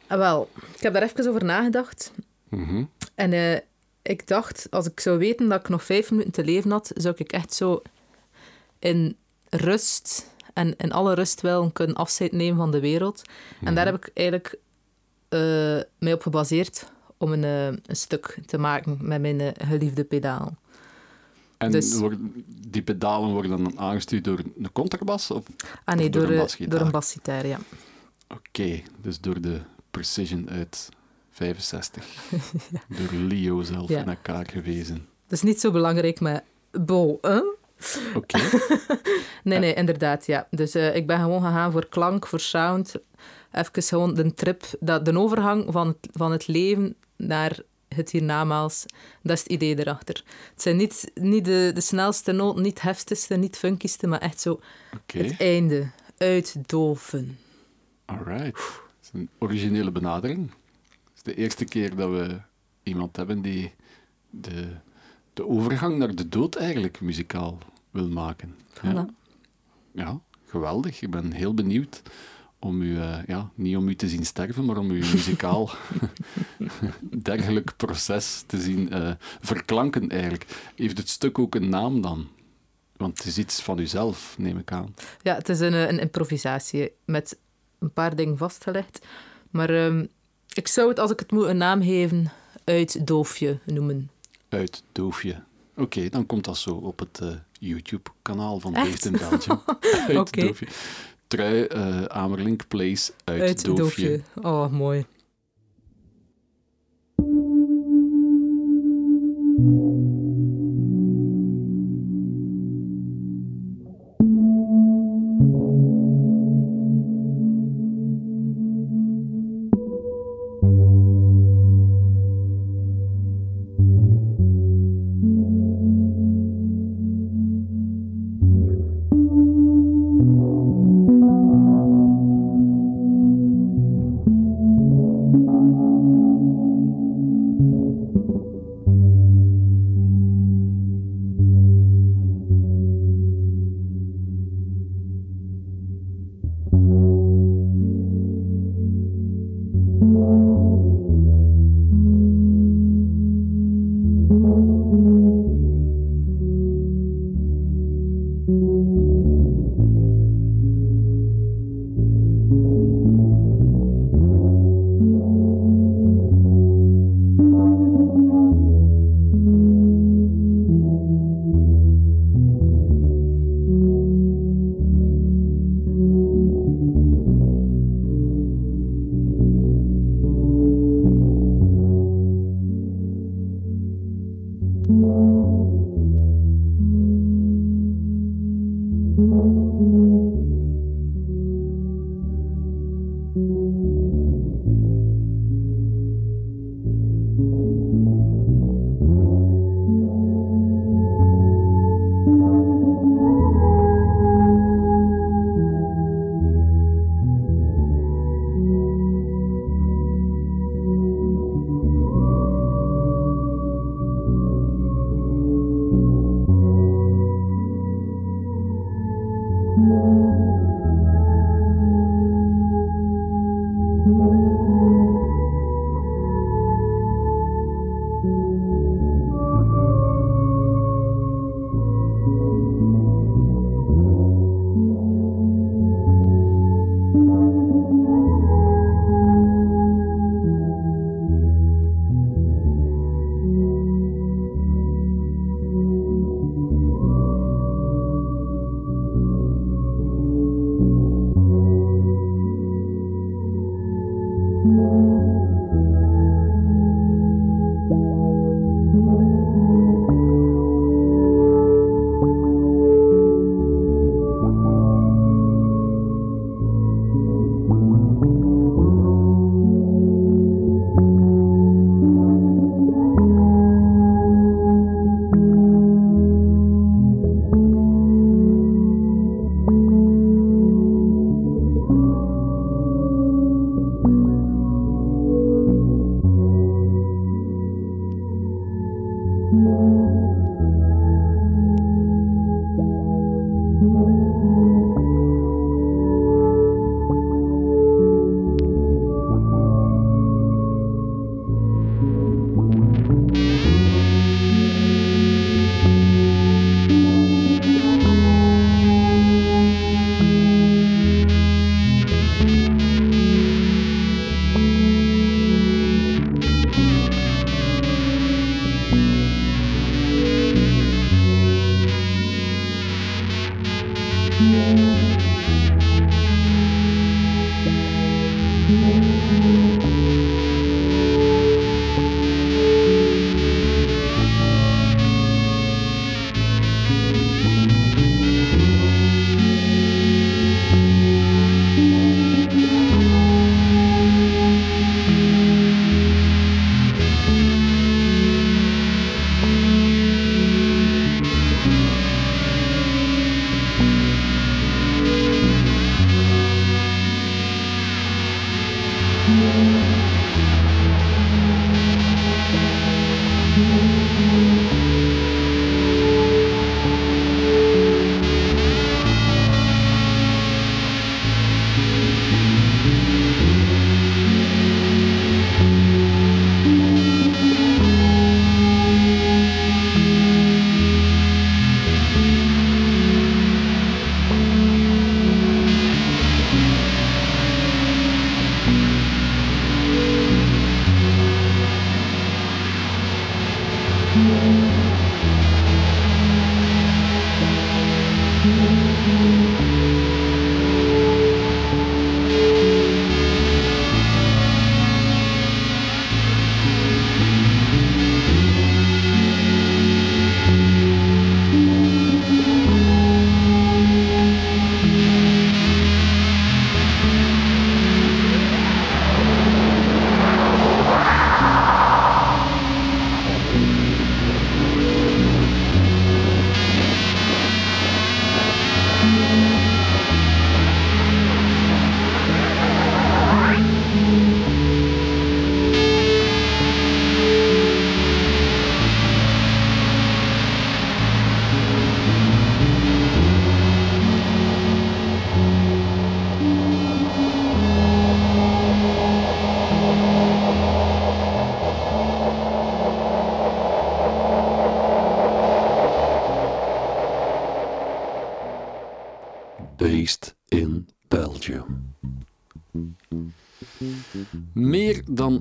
Ah, wel, ik heb daar even over nagedacht. Mhm. En uh, ik dacht, als ik zou weten dat ik nog vijf minuten te leven had, zou ik echt zo in rust en in alle rust wel kunnen afscheid nemen van de wereld. En daar Mhm. heb ik eigenlijk uh, mij op gebaseerd om een, uh, een stuk te maken met mijn geliefde pedaal. En Dus- die pedalen worden dan aangestuurd door een contrabas? Of Ah nee, Of door door, een basgitaar? door een basgitaar, ja. Oké, dus door de Precision uit 65. Door Leo zelf Ja. in elkaar gewezen. Dat is niet zo belangrijk, maar bo, hè? Oké, Nee, nee, inderdaad, ja. Dus eh, ik ben gewoon gegaan voor klank, voor sound. Even gewoon de trip, dat, de overgang van het, van het leven naar het hiernamaals. Dat is het idee erachter. Het zijn niet, niet de, de snelste noten, niet heftigste, niet funkyste, maar echt zo het einde. Uitdoven. Alright. Dat is een originele benadering. Het is de eerste keer dat we iemand hebben die de, de overgang naar de dood eigenlijk muzikaal wil maken. Ja. Ja, geweldig. Ik ben heel benieuwd om u, eh, ja, niet om u te zien sterven, maar om uw muzikaal dergelijk proces te zien eh, verklanken eigenlijk. Heeft het stuk ook een naam dan? Want het is iets van uzelf, neem ik aan. Ja, het is een, eh, een improvisatie met een paar dingen vastgelegd. Maar ehm, ik zou het, als ik het moet een naam geven, uitdoofje noemen. Uit Doofje. Oké, dan komt dat zo op het eh, YouTube-kanaal van Echt? In Belgium. uit Oké. Doofje. Trui eh, Amerlink Place uit, Doofje. Uitdoofje. Oh, mooi.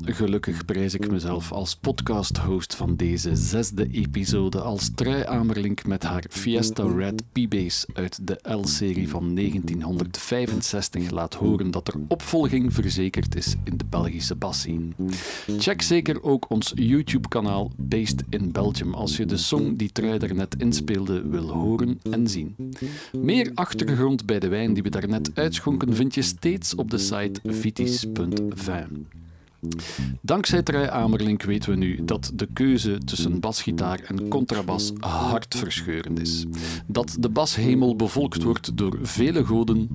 Gelukkig prijs ik mezelf als podcast-host van deze zesde episode als Trui Amerlink met haar Fiesta Red P-Bass uit de L-serie van 1965 laat horen dat er opvolging verzekerd is in de Belgische basscene. Check zeker ook ons YouTube-kanaal Based in Belgium als je de song die Trui daarnet inspeelde wil horen en zien. Meer achtergrond bij de wijn die we daarnet uitschonken vind je steeds op de site vitis.vin. Dankzij Trui Amerlink weten we nu dat de keuze tussen basgitaar en contrabas hartverscheurend is. Dat de bashemel bevolkt wordt door vele goden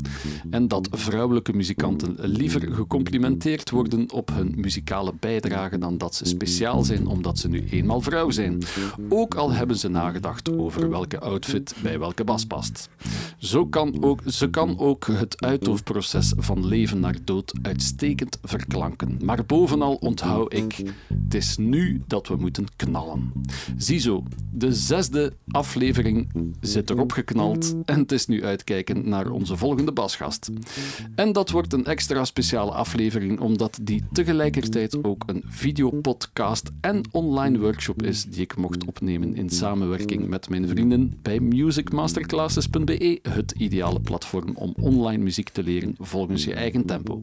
en dat vrouwelijke muzikanten liever gecomplimenteerd worden op hun muzikale bijdrage dan dat ze speciaal zijn omdat ze nu eenmaal vrouw zijn. Ook al hebben ze nagedacht over welke outfit bij welke bas past. Zo kan ook, ze kan ook het uitdoofproces van leven naar dood uitstekend verklanken. Maar bovenal onthoud ik, het is nu dat we moeten knallen. Ziezo, de zesde aflevering zit erop geknald en het is nu uitkijken naar onze volgende basgast. En dat wordt een extra speciale aflevering omdat die tegelijkertijd ook een videopodcast en online workshop is die ik mocht opnemen in samenwerking met mijn vrienden bij musicmasterclasses.be, het ideale platform om online muziek te leren volgens je eigen tempo.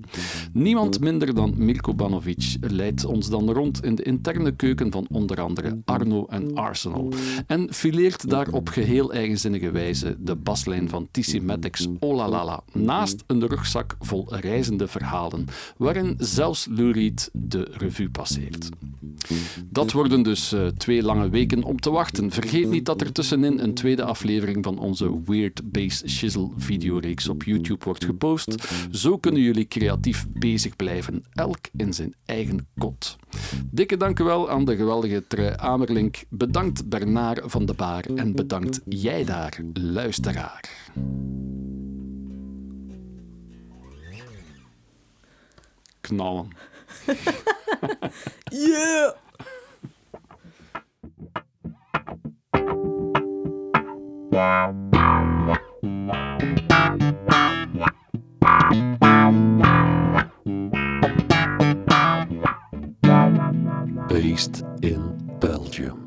Niemand minder dan Mirko Leidt ons dan rond in de interne keuken van onder andere Arno en Arsenal en fileert daar op geheel eigenzinnige wijze de baslijn van Maddox Olalala naast een rugzak vol reizende verhalen, waarin zelfs Lou Reed de revue passeert. Dat worden dus uh, twee lange weken om te wachten. Vergeet niet dat er tussenin een tweede aflevering van onze Weird Bass Shizzle videoreeks op YouTube wordt gepost. Zo kunnen jullie creatief bezig blijven, elk in zijn eigen kot. Dikke dankjewel aan de geweldige Trui Amerlink. Bedankt Bernard van de Baar en bedankt jij daar, luisteraar. Knallen. Yeah! Wow. based in Belgium.